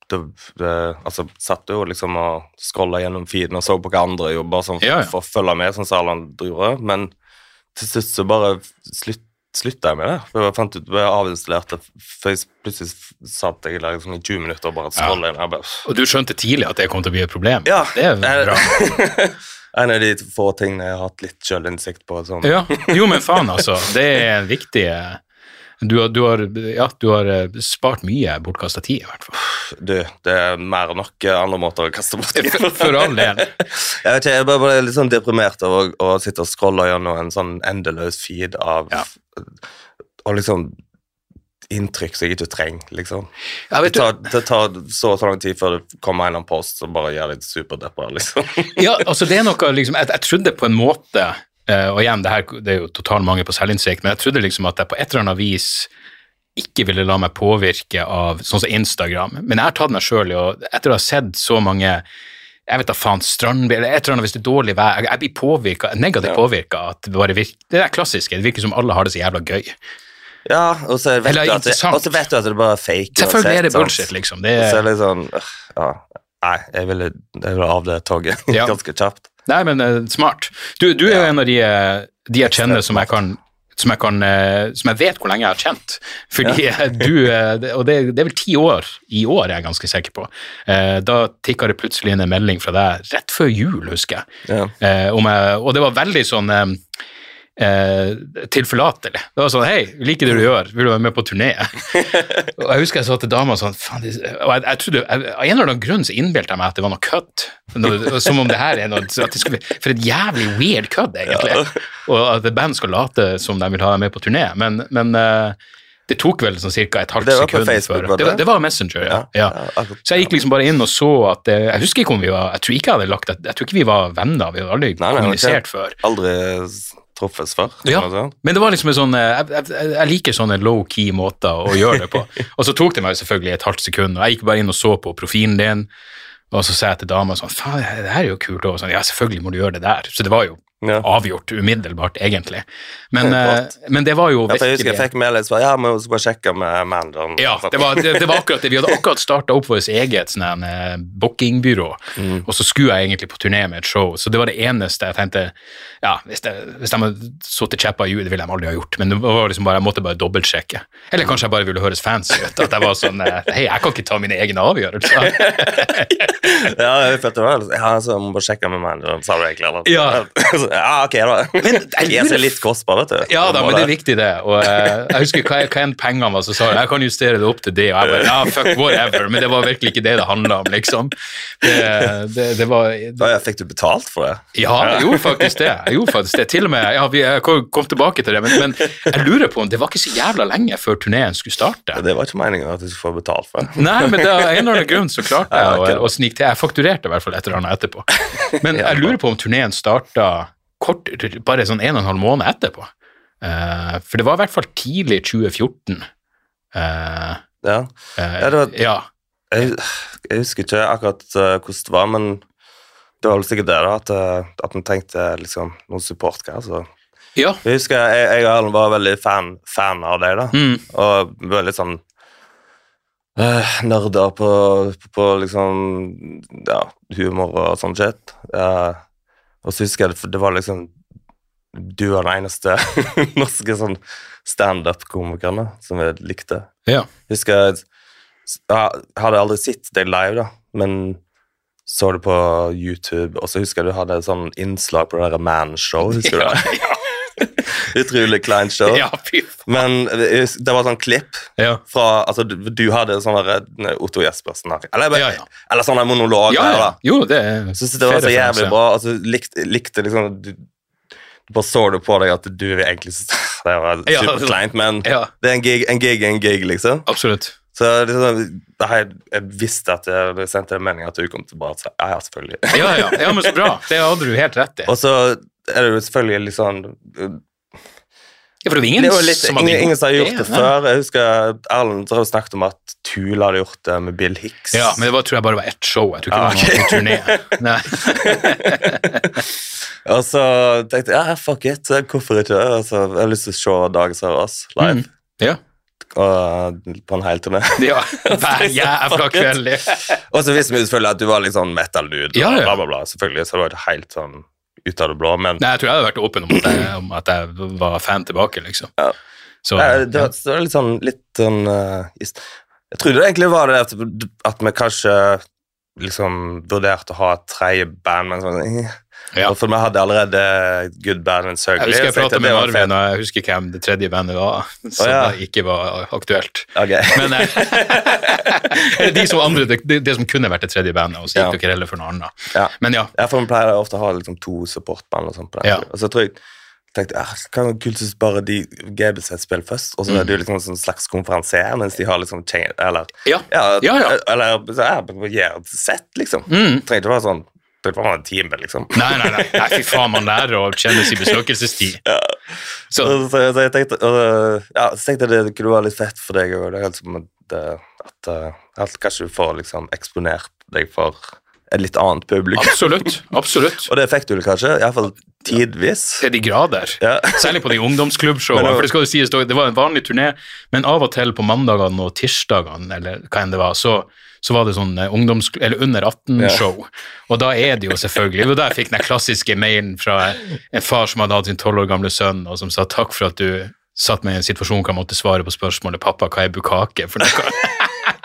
det, det, altså, satt jo liksom og scrolla gjennom feeden og så på hva andre jobber sånn Ja, ja. for å følge med, sånn som andre gjorde. Men til slutt så bare slutt, slutta jeg med det. For jeg fant ut, jeg avinstallerte Facebook, plutselig satt jeg der liksom i 20 minutter og bare scrolla inn. Bare, Og du skjønte tidlig at det kom til å bli et problem? ja, Det er bra. en av de få tingene jeg har hatt litt sjølinnsikt på. Sånn. Ja. Jo, men faen, altså. Det er en viktig eh, du har, du har, ja, du har eh, spart mye bortkasta tid, i hvert fall. Du, det er mer enn nok andre måter å kaste bort tid For, for all del. Jeg vet ikke, jeg bare, ble litt sånn deprimert av å sitte og scrolle gjennom en sånn endeløs feed av Ja. Og liksom inntrykk som jeg ikke trenger, liksom. Ja, Det tar, det tar så og så lang tid før det kommer en eller annen post som bare gjør deg superdeppa, liksom. ja, altså det er noe liksom, jeg, jeg trodde på en måte eh, Og igjen, det, her, det er jo total mange på selvinnsikt, men jeg trodde liksom at jeg på et eller annet vis ikke ville la meg påvirke av sånn som Instagram. Men jeg har tatt meg sjøl i å Etter å ha sett så mange jeg vet da faen, strandbil, eller et eller annet hvis det er dårlig vær. Jeg, jeg blir påvirka, negativt Ja. påvirka. Det det er klassiske, det virker som alle har det så jævla gøy. Ja, og så vet, Eller du at det, og så vet du at det bare er fake. Selvfølgelig er det bullshit, liksom. Det er, så er det øh, Ja, nei, jeg ville, jeg ville av det toget Ja. ganske kjapt. Nei, men uh, smart. Du, du er jo en av de, eh, de jeg kjenner som jeg kan som jeg, kan, eh, som jeg vet hvor lenge jeg har kjent. Fordi ja. du, Og det, det er vel ti år i år, jeg er ganske sikker på. Da tikka det plutselig inn en melding fra deg rett før jul, husker jeg. Ja. Om jeg og det var veldig sånn eh, eh, tilforlatelig. Det var sånn Hei, liker det du gjør, vil du være med på turné? og jeg husker jeg sa til dama sånn faen, det, Og jeg, jeg trodde, jeg, Av en eller annen grunn så innbilte jeg meg at det var noe kødd. Noe- Som om det her er noe at det skulle, For et jævlig weird kødd, egentlig. Og at et band skal late som de vil ha deg med på turné. Men, men eh, det tok vel sånn ca. et halvt Det var på sekund Facebook, før det? det? var- Det var Messenger, ja. ja. ja. Så jeg gikk liksom bare inn og så at det, Jeg husker ikke om vi var Jeg tror ikke jeg hadde lagt Jeg tror ikke vi var venner, vi hadde aldri Nei, nei, kommunisert før. Aldri truffes før. Ja, men det var liksom en sånn eh, Jeg, jeg, jeg liker sånne low-key måter å gjøre det på. og så tok det meg selvfølgelig et halvt sekund, og jeg gikk bare inn og så på profilen din, og så sa jeg til dama sånn Faen, det her er jo kult. Og sånn, ja, selvfølgelig må du gjøre det der. Så det var jo Ja. avgjort umiddelbart, egentlig. Men, eh, men det var jo Ja, jeg husker jeg fikk melding var ja, men skal bare sjekke med manageren. ja, det var, det, det var akkurat det. Vi hadde akkurat starta opp vårt eget sånn, eh, bookingbyrå, Mm. og så skulle jeg egentlig på turné med et show, så det var det eneste jeg tenkte Ja, hvis, det, hvis de hadde sittet kjeppa i hjulet, det ville de aldri ha gjort, men det var liksom bare, jeg måtte bare dobbeltsjekke. Eller kanskje jeg bare ville høres fancy ut. At jeg var sånn eh, Hei, jeg kan ikke ta mine egne avgjørelser. ja, jeg følte det var ja, så jeg må bare sjekke med manageren, sa du egentlig. Eller? Ja. Ja, ok da. Men jeg Jeg er litt kostbar, vet du. Ja da, men det er viktig, det. Og eh, jeg husker hva, hva enn pengene var, så sa jeg jeg kan justere det opp til det. Og jeg bare ja, fuck whatever. Men det var virkelig ikke det det handla om, liksom. Det, det, det var fikk du betalt for det? Ja, jeg gjorde faktisk det. Jeg gjorde faktisk det. Til og med, ja, vi, Jeg kom tilbake til det, men, men jeg lurer på om det var ikke så jævla lenge før turneen skulle starte. Det var ikke meningen at du skulle få betalt for det. Nei, men det av en eller annen grunn så klarte jeg Ja, å, å snike til. Jeg fakturerte i hvert fall et eller annet etterpå. Men jeg lurer på om turneen starta kort, bare sånn en og en halv måned etterpå. Uh, for det var i hvert fall tidlig 2014. Uh, Ja. eh, Ja, det var- ja. Jeg, jeg husker ikke akkurat eh, hvordan det var, men det var vel sikkert det, da, at, uh, at en tenkte liksom, noen supportgreier. Så. ja. Jeg husker jeg, jeg og Erlend var veldig fan, fan av deg, da. Mm. Og vi litt sånn uh, nerder på, på liksom ja, humor og sånn shit. Eh, Og så husker jeg det, var liksom Du var den eneste norske sånn standup-komikeren som jeg likte. Ja. Husker jeg Jeg hadde aldri sett deg live, da, men så det på YouTube, og så husker jeg du hadde et sånn innslag på det der Man-show. husker du det? Utrolig kleint show. Ja, fy faen. Men det var sånn klipp Ja. fra Altså, du, du hadde sånn eh, Otto Jespersen her. Eller, Ja, ja. eller sånn en monolog Ja. Jo, det er synes det var så jævlig referanse. bra. Altså, likte, likte liksom du, du bare så det på deg at du egentlig Det var superkleint, men det er en gig, en gig en gig, liksom. absolutt. Så liksom, jeg, jeg visste at jeg sendte sendt en melding at du kom tilbake. å ja, ja, selvfølgelig. Ja, ja, ja, men så bra. Det hadde du helt rett i. Og så er det jo selvfølgelig litt sånn Ja, for det var ingen Det var litt, som hadde ingen, ingen som har gjort det det før. Jeg husker Erlend snakket om at Tula hadde gjort det med Bill Hicks. Ja, men det var, tror jeg bare var ett show. Jeg tror ikke Ah, det var noen turné. Og så tenkte jeg ja, fuck it, hvorfor ikke? Altså, jeg har lyst til å se Dagens Sørås live. Mm. Ja. Og på en hel turné. ja. Hver jævla kveld. Og så visste vi selvfølgelig at du var litt sånn metal-dude. Ja, ja. Bla, bla, bla, selvfølgelig, så det var ikke helt sånn ut av det blå, men Nei, jeg tror jeg hadde vært åpen om at jeg, om at jeg var fan tilbake, liksom. Ja. Så, Nei, det, var, det var litt sånn litt sånn uh, Jeg trodde det egentlig var det at, at vi kanskje liksom vurderte å ha et tredje band, men sånn eh. Ja. For vi hadde allerede Good Band and circle Jeg husker jeg prata med Marvin, og jeg husker hvem det tredje bandet var, som ja. da ikke var aktuelt. Okay. Men eh, de som andre, det, det som kunne vært det tredje bandet, og så Ja. gikk dere heller for noe annet. Ja. Men ja, Ja, for vi pleier ofte å ha liksom to supportband og sånn på den Ja. Og så tror jeg tenkte jeg, det kan være kult hvis bare de GBZ spiller først, og så er det jo liksom en sånn slags konferansier, mens de har liksom chain, eller Ja. ja, Ja, ja. eller så, ja, gjør et sett, liksom. Mm. Trenger ikke være sånn det var en time, liksom. Nei, nei, nei, nei, fy faen, man lærer å kjenne sin besøkelsestid. Så, Så, så, så jeg tenkte, og, ja, så tenkte jeg det kunne være litt fett for deg, òg. det er helt som at, eh, at, eh, at kanskje du får liksom eksponert deg for et litt annet publikum. absolutt, absolutt. Og det fikk du kanskje, iallfall tidvis. Til de grader. Ja. Særlig på de ungdomsklubbshowene. For det skal jo sies, det var en vanlig turné, men av og til på mandagene og tirsdagene, eller hva enn det var, så, så var det sånn eh, ungdoms... Eller under 18-show. Og da er det jo selvfølgelig Det var da jeg fikk den klassiske mailen fra en far som hadde hatt sin tolv år gamle sønn, og som sa takk for at du satt meg i en situasjon hvor jeg måtte svare på spørsmålet 'Pappa, hva er bukake?' For noe?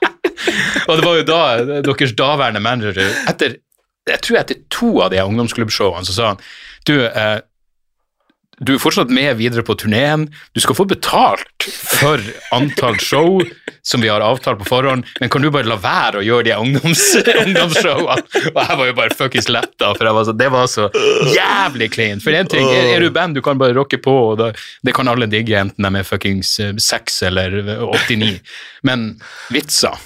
og det var jo da deres daværende manager etter, Jeg tror etter to av de ungdomsklubbshowene så sa han du, eh, du er fortsatt med videre på turneen. Du skal få betalt for antall show som vi har avtalt på forhånd, men kan du bare la være å gjøre de ungdoms, ungdomsshowene? Og jeg var jo bare fuckings letta, for jeg var så, det var så jævlig clean. For én ting, er, er du band, du kan bare rocke på, og da, det kan alle digge, enten de er fuckings eh, seks eller 89. Men vitser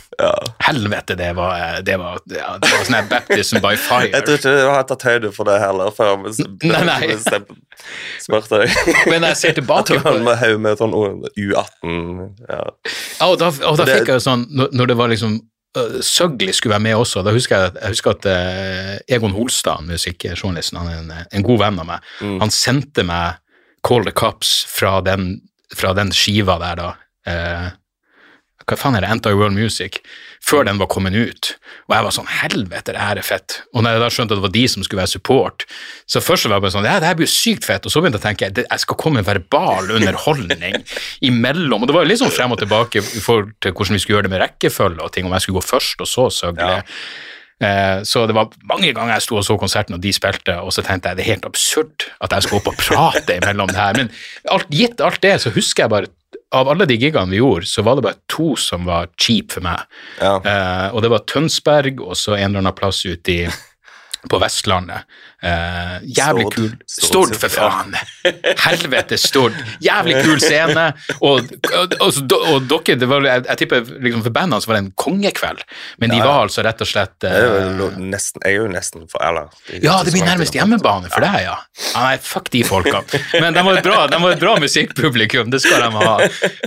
Helvete, det var, eh, det var, ja, det var sånn baptism by fire. Jeg tror ikke du har tatt høyde for det heller før. Nei, nei. jeg spurte deg. Men jeg ser Jeg tilbake tror på det. med med sånn U18 ja. Ja, og da, og da fikk jeg jo sånn, når, det var liksom uh, Søgli skulle være med også, da husker jeg, jeg husker at eh, Egon Holstad, musikkjournalisten, han er en, en god venn av meg, Mm. han sendte meg Call the Cops fra den, fra den skiva der da. eh, hva faen er det, Anti-World Music, før den var kommet ut. Og jeg var sånn, helvete, det her er fett. Og når jeg da skjønte at det var de som skulle være support, så først var jeg bare sånn, ja, det her blir jo sykt fett, og så begynte jeg å tenke, jeg skal komme med verbal underholdning imellom, og det var jo litt sånn frem og tilbake i forhold til hvordan vi skulle gjøre det med rekkefølge og ting, om jeg skulle gå først og så søgle. Ja. Eh, Så det var mange ganger jeg sto og så konserten, og de spilte, og så tenkte jeg det er helt absurd at jeg skal opp og prate imellom det her. Men alt, gitt alt det, så husker jeg bare av alle de gigene vi gjorde, så var det bare to som var cheap for meg. Ja. Eh, og det var Tønsberg og så en eller annen plass ute i på Vestlandet. Eh, jævlig Stord. kul Stord, Stord, for ja. faen! Helvete, Stord. Jævlig kul scene. Og, og, og, og dere, det var, jeg, jeg tipper liksom for bandene så var det en kongekveld, men de Ja, ja. var altså rett og slett Jeg er eh, jo nesten, jeg er jo nesten for Eller ja, det blir nærmest hjemmebane for deg, ja. Nei, fuck de folka. Men de var et bra, de var et bra musikkpublikum, det skal de ha.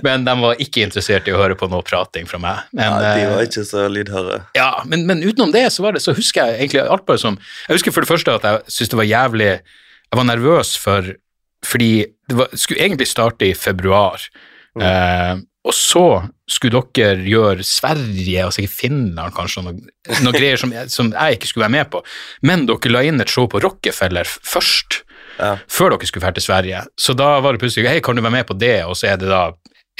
Men de var ikke interessert i å høre på noe prating fra meg. Men, ja, De eh, var ikke så lydhøre. ja, men, men utenom det så, var det, så husker jeg egentlig alt bare som Jeg husker for det første at jeg syntes det var jævlig Jeg var nervøs for Fordi det var, skulle egentlig starte i februar. Mm. Eh, og så skulle dere gjøre Sverige og sikkert Finland kanskje, noe, noen greier som, som jeg ikke skulle være med på. Men dere la inn et show på Rockefeller først, Ja. før dere skulle dra til Sverige. Så da var det plutselig hei, kan du være med på det, og så er det da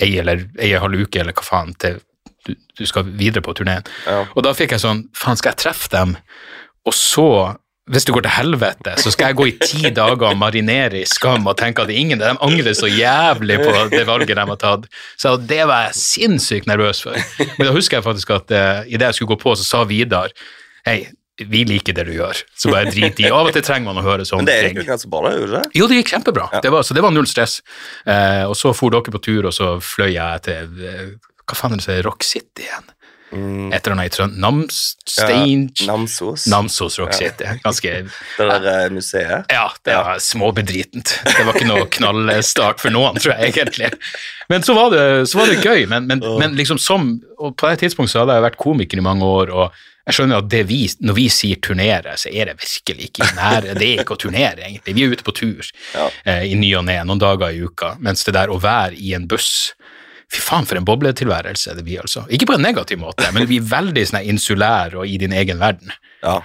ei eller ei halv uke eller hva faen til du, du skal videre på turneen. Ja. Og da fikk jeg sånn, faen skal jeg treffe dem, og så hvis det går til helvete, så skal jeg gå i ti dager og marinere i skam og tenke at ingen de angrer så jævlig på det valget de har tatt. Så det var jeg sinnssykt nervøs for. Men da husker jeg faktisk at uh, idet jeg skulle gå på, så sa Vidar hei, vi liker det du gjør, så bare drit i. Av og til trenger man å høre sånne Men det ting. gikk jo ganske bra, det? Jo, det gikk kjempebra. Det var, så det var null stress. Uh, og så for dere på tur, og så fløy jeg til uh, Hva faen er det som er Rock City igjen? Et eller annet. Mm. Ja, Namsos. Namsos Rock City. Ganske Det der eh, museet. Ja, det var småbedritent. Det var ikke noe knallstart for noen, tror jeg egentlig. Men så var det, så var det gøy. Men, men, men liksom som og På det tidspunktet så hadde jeg vært komiker i mange år, og jeg skjønner at det vi, når vi sier turnere, så er det virkelig ikke nære. Det er ikke å turnere, egentlig. Vi er ute på tur Ja. eh, i ny og ne, noen dager i uka. Mens det der å være i en buss Fy faen, for en bobletilværelse det blir, altså. Ikke på en negativ måte, men det blir veldig sånn insulær og i din egen verden. Ja,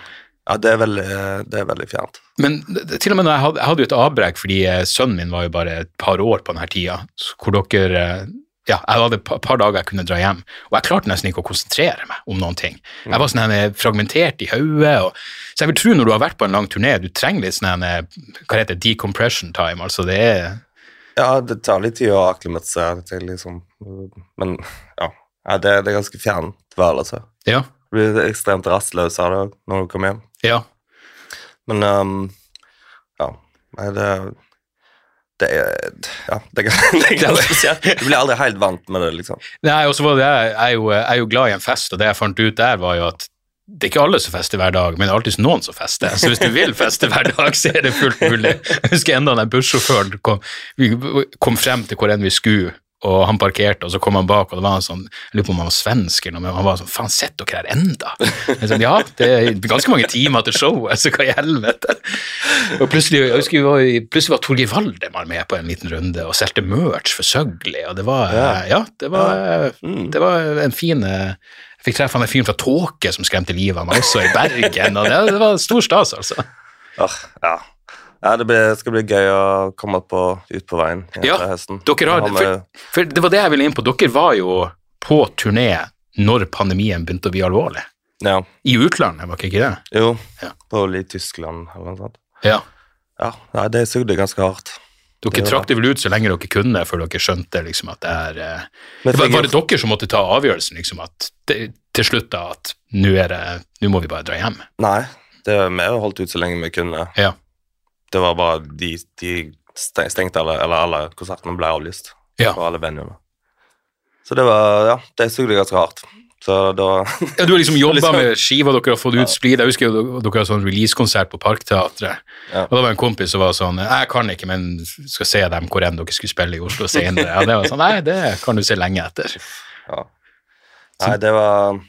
ja det, er veldig, det er veldig fjernt. Men til og med når jeg hadde, jeg hadde et avbrekk, fordi eh, sønnen min var jo bare et par år på denne tida, hvor dere eh, ja, jeg hadde et par, dager jeg kunne dra hjem, og jeg klarte nesten ikke å konsentrere meg om noen ting. Jeg var sånn her fragmentert i hodet, så jeg vil tro når du har vært på en lang turné, du trenger litt sånn hva heter decompression time, altså det er Ja, det tar litt tid å akklimatisere til, liksom. Men ja, det, det er ganske fjernt altså. Ja. Du blir ekstremt rastløs av det når du kommer hjem. ja. Men um, ja, det det er, ja, det det spesielt. Du blir aldri helt vant med det, liksom. Nei, og så var det, jeg, er jo, jeg er jo glad i en fest, og det jeg fant ut der var jo at det er ikke alle som fester hver dag, men det er alltid noen som fester. Så hvis du vil feste hver dag, så er det fullt mulig. Jeg husker enda den bussjåføren kom, vi kom frem til hvor enn vi skulle, og han parkerte, og så kom han bak, og det var en sånn, jeg lurer på om han var svensk eller noe, men han var sånn, faen, sitter dere her enda? Jeg sa, ja, det er ganske mange timer til showet, så hva i helvete? Og plutselig, jeg husker vi var, plutselig var Torgeir Valdemar med på en liten runde, og solgte merch for Søgli, og det var, ja, det var, det var en fin, fikk treffe han en fyr fra Tåke som skremte livet av meg også i Bergen, og det, det var stor stas, altså. Oh, ja. ja, det blir, skal bli gøy å komme på, ut på veien Ja, høsten. Dere har, for, for det var det jeg ville inn på, dere var jo på turné når pandemien begynte å bli alvorlig. Ja, I utlandet, var ikke ikke det? jo, Ja. på litt Tyskland eller noe sånt. Ja. Ja, nei, det sugde ganske hardt. Dere Det trakk det vel ut så lenge dere kunne, før dere skjønte liksom at det er eh, var, var det dere som måtte ta avgjørelsen, liksom, at det, til slutt da, at nå må vi bare dra hjem? Nei, det vi har holdt ut så lenge vi kunne. Ja. Det var bare de, de stengte alle, eller alle konsertene ble avlyst Ja. For alle venuene. Så det var, ja, det sugde ganske hardt. Så da, Ja, du har liksom jobba Liksom- med skiva dere har fått ut splid. Jeg husker jo dere har sånn releasekonsert på Parkteatret. Ja. Og da var en kompis som var sånn Jeg kan ikke, men skal se dem hvor enn dere skulle spille i Oslo senere. Ja, det var sånn, Nei, det kan du se lenge etter. ja. Nei, det var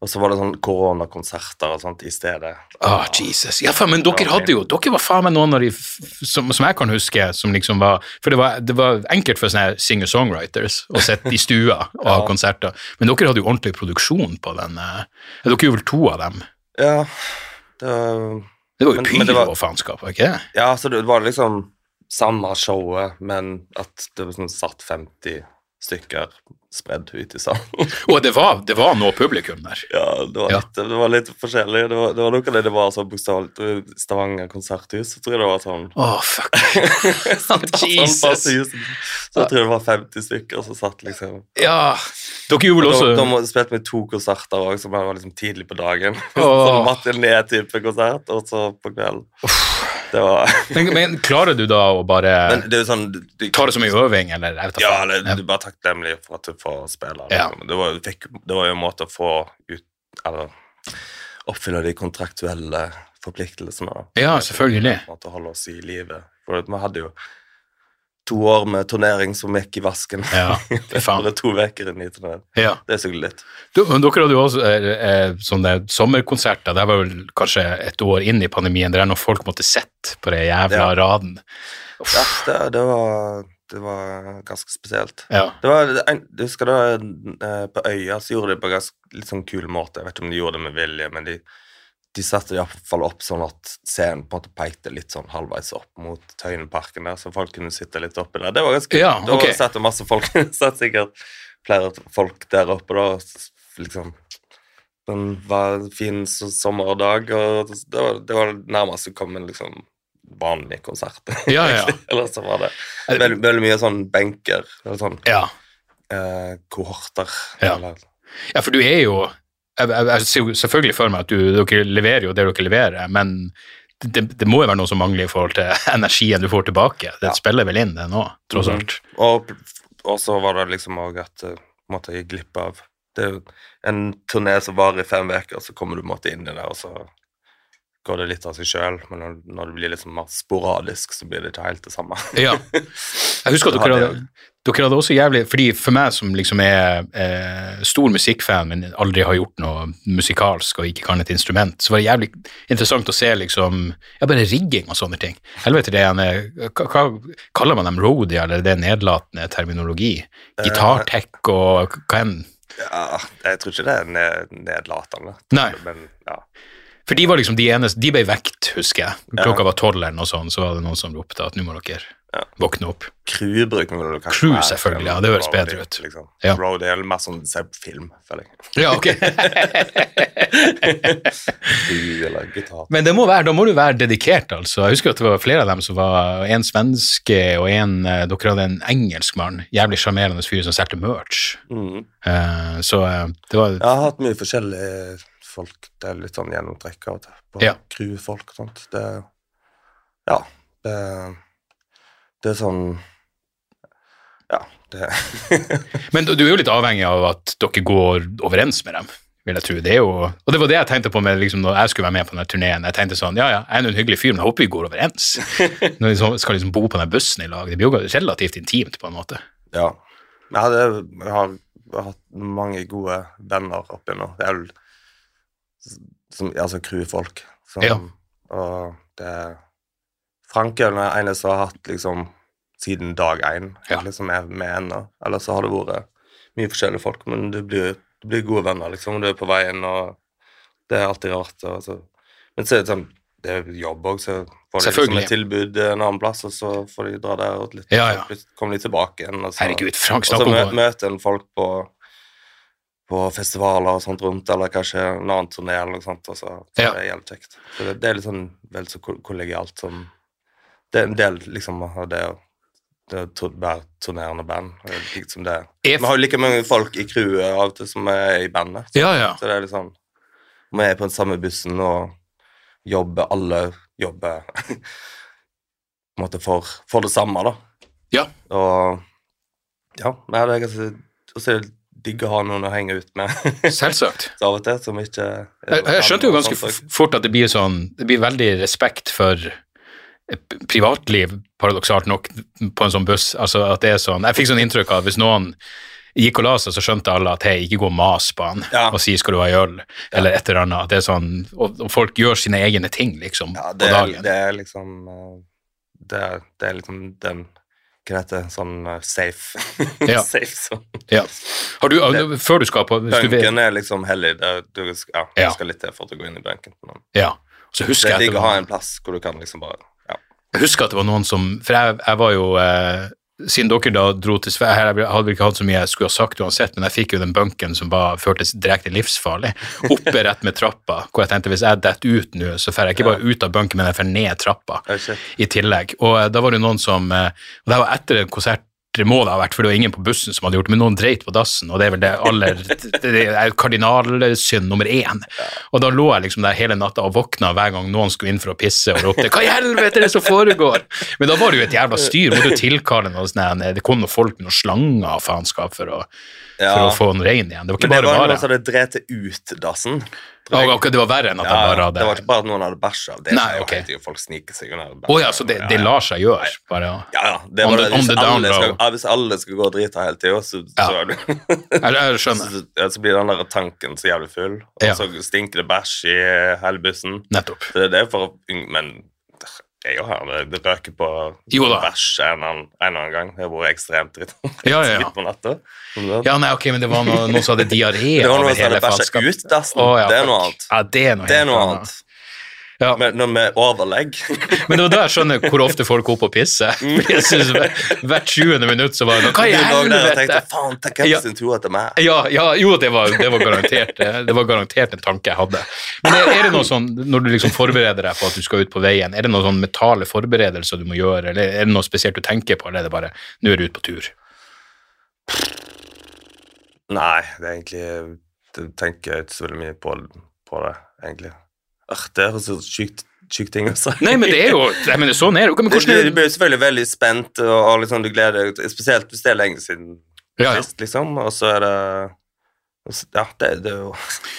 Og så var det sånn koronakonserter og sånt i stedet. Ah, Jesus. Ja, faen, men dere hadde jo Dere var faen meg noen av de som, som jeg kan huske, som liksom var For det var, det var enkelt for sånne singer-songwriters å sitte i stua og ha konserter, men dere hadde jo ordentlig produksjon på den. eh, ja, Dere gjorde vel to av dem? Ja, det var Det var jo Men- pyro men det var- og faenskap, var ikke det? Ja, så det var liksom samme showet, men at det var sånn satt 50 stykker spredd ut i salen. Og det var, det var noe publikum der. Ja, det var. Litt, det var litt forskjellig. Det var, det var noe av det det var sånn bokstavelig Stavanger konserthus. Så tror jeg det var sånn Å, fuck. sånn Jesus. Sånn. Så jeg tror det var 50 stykker som satt liksom Ja. Dere gjorde vel også da må- spilte vi to konserter òg, som var liksom tidlig på dagen. Oh. sånn matiné-type konsert, og så på kvelden. Det var men, men klarer du da å bare Men det sånn du, ta det som en øving, eller? Ja, eller du er bare takknemlig for at du får spille. Ja. Liksom. Det, var, fikk, det var jo en måte å få ut Eller oppfylle de kontraktuelle forpliktelsene. Ja, selvfølgelig. Måte holde oss i live. For vi hadde jo to år med turnering som gikk i vasken. Ja. Bare to uker inn i turneringen. Ja. Det sugde litt. Du, men dere hadde jo også eh, sånne sommerkonserter. Det var vel kanskje et år inn i pandemien, der når folk måtte sitte på den jævla Ja. raden. Ja, det, det var det var ganske spesielt. Ja. Det var, en, du husker da, eh, På Øya så gjorde de det på en ganske litt sånn kul måte. Jeg vet ikke om de gjorde det med vilje, men de, de satte iallfall opp sånn at scenen på en måte pekte litt sånn halvveis opp mot Tøyenparken der, så folk kunne sitte litt oppi der. Det var ganske ja, okay. Da satt det masse folk. satt sikkert flere folk der oppe da, liksom Det var en fin sommerdag, og det var, det var nærmest du kom en liksom vanlig konsert. Ja, ja. Eller så var det- veldig, veldig mye sånn benker, eller sånn Ja. eh, kohorter. Ja. Eller, ja, for du er jo Jeg, jeg, jeg ser jo selvfølgelig for meg at du, dere leverer jo det dere leverer, men det, det må jo være noe som mangler i forhold til energien du får tilbake. Det Ja. spiller vel inn, det nå, tross alt. alt. Og, og så var det liksom òg at du måtte jeg glipp av Det er jo en turné som varer i fem uker, så kommer du på en måte inn i det, og så går det litt av seg sjøl. Men når, når det blir liksom mer sporadisk, så blir det ikke helt det samme. Ja. Jeg husker at dere hadde dere hadde også jævlig fordi For meg som liksom er eh, stor musikkfan, men aldri har gjort noe musikalsk og ikke kan et instrument, så var det jævlig interessant å se liksom Ja, bare rigging og sånne ting. Helvete, det er en eh, hva, hva kaller man dem? Roadie, eller det er nedlatende terminologi? Gitartech og hva enn? Ja, jeg tror ikke det er nedlatende. Nei. Men ja. For de var liksom de eneste De ble vekt, husker jeg. Klokka var tolv eller noe sånt, så var det noen som ropte at nå må dere Ja. våkne opp. Crew bruker vi vel kanskje Crew, selvfølgelig, ja, det høres bedre ut. Liksom. Ja. Road er mer sånn du ser på film, føler jeg. Ja, ok. Men det må være, da må du være dedikert, altså. Jeg husker at det var flere av dem som var en svenske og en eh, Dere hadde en engelskmann, jævlig sjarmerende fyr som solgte merch. Mm. Uh, så eh, det var Jeg har hatt mye forskjellige folk. Det er litt sånn gjennomtrekk av og til. På Ja. crewfolk og sånt. Det Ja. Det, det er sånn Ja, det Men du er jo litt avhengig av at dere går overens med dem, vil jeg tro. Det er jo, og det var det jeg tenkte på med liksom, når jeg skulle være med på denne turneen. Jeg tenkte sånn, ja ja, jeg er nå en hyggelig fyr, men jeg håper vi går overens. Når vi skal liksom bo på den bussen i lag. Det blir jo relativt intimt, på en måte. Ja. Jeg, hadde, jeg har, hatt mange gode venner oppi nå. Det er som, altså crewfolk. Ja. Og det Frank er eneste som har hatt liksom siden dag én, Ja. som er med ennå. Ellers så har det vært mye forskjellige folk, men du blir, du blir gode venner, liksom. Du er på veien, og det er alltid rart. Og så. Men så er det sånn det er jobb òg, så får de liksom et tilbud en annen plass, og så får de dra der og litt, Ja, ja. kommer de tilbake igjen. Og så, Herregud, Frank, snakk om møter en folk på, på festivaler og sånt rundt, eller kanskje en annen turné eller noe sånt, og så, så Ja. det er jævlig kjekt. Så det, det er litt sånn vel så kollegialt som Det er en del liksom av det å være turnerende band. Liksom det Vi har jo like mange folk i crewet av og til som er i bandet. Så, Ja, ja. så det er litt sånn Vi er på den samme bussen og jobber Alle jobber på en måte for, for det samme, da. Ja. Og ja, det er ganske Og så er det digg å ha noen å henge ut med Selvsagt. så av og til, som ikke er Jeg, jeg skjønte jo ganske fort at det blir sånn Det blir veldig respekt for eh, privatliv, paradoksalt nok, på en sånn buss. Altså at det er sånn Jeg fikk sånn inntrykk av hvis noen gikk og la seg, så skjønte alle at hei, ikke gå og mas på han Ja. og si skal du ha øl, eller et eller annet. Det er sånn, og, og folk gjør sine egne ting, liksom, Ja, det på dagen. det er liksom eh, det er, det er liksom den Hva heter det? Sånn safe. Ja. safe sånn. Ja. Har du, før du skal på Bunken er liksom hellig. Det, du, ja, Ja. skal litt til for å gå inn i bunken. Ja. Så det er digg å ha en plass hvor du kan liksom bare ja. jeg husker at det var noen som For jeg, jeg var jo eh, Siden dere da dro til Sverige Jeg hadde vel ikke hatt så mye jeg skulle ha sagt uansett, men jeg fikk jo den bunken som var, føltes direkte livsfarlig. Oppe rett med trappa, hvor jeg tenkte hvis jeg detter ut nå, så får jeg ikke bare ut av bunken, men jeg får ned trappa i tillegg. Og eh, da var det noen som eh, Og det var etter en konsert det må det ha vært, for det var ingen på bussen som hadde gjort det, men noen dreit på dassen, og det er vel det aller Det er kardinalsynd nummer én. Og da lå jeg liksom der hele natta og våkna hver gang noen skulle inn for å pisse og ropte 'Hva i helvete er det som foregår?' Men da var det jo et jævla styr. Måtte jo tilkalle noe sånn Det kom noen folk med noen slanger og faenskap for, å- for å få den rein igjen. Det var ikke Men det bare var bare. noen som hadde drept ut dassen. Ja, okay, det var verre enn at ja, Ja, bare hadde det var ikke bare at noen hadde bæsja. Det Nei, skjer jo ok. hele tiden. Folk sniker seg under bæsja. Oh, ja, så det, det lar seg gjøre. Bare, ja. Ja, ja. Det On var the- det. on the down alle skal, ja, hvis alle skal gå og drite hele tida, så, så, det- Jeg, jeg så, så blir den der tanken så jævlig full, og så stinker det bæsj i hele bussen. Nettopp. Det er for Men Jeg har det. Det røker på bæsj en, eller annen gang. Det har vært ekstremt dritt. Ja, ja, ja. på natta. Ja, nei, ok, men det var noe, noen som hadde diaré Det var noen som hadde bæsja ut dassen. Oh, ja, det er noe annet. Ja, det er noe, Det er noe annet. Ja. Med, vi overlegg Men det var da jeg skjønner hvor ofte folk går opp å pisse. For Jeg synes Hvert 20. minutt så var det noe Hva i og helvete? faen, tenk hvem Ja. sin tur etter meg. Ja, ja, jo, det var, det, var garantert, det var garantert en tanke jeg hadde. Men er, er det noe sånn, når du liksom forbereder deg på at du skal ut på veien, er det noen sånn mentale forberedelser du må gjøre, eller er det noe spesielt du tenker på, eller er det bare nå er du ute på tur? Nei, det er egentlig Jeg tenker ikke så veldig mye på, på det, egentlig. Det er så sykt, sykt ting å si. Nei, men det er jo jeg mener, sånn er det jo. Men Du, du blir selvfølgelig veldig spent, og, og liksom du gleder deg, spesielt hvis det er lenge siden Ja, ja. sist, liksom, og så er det Ja, det, det er jo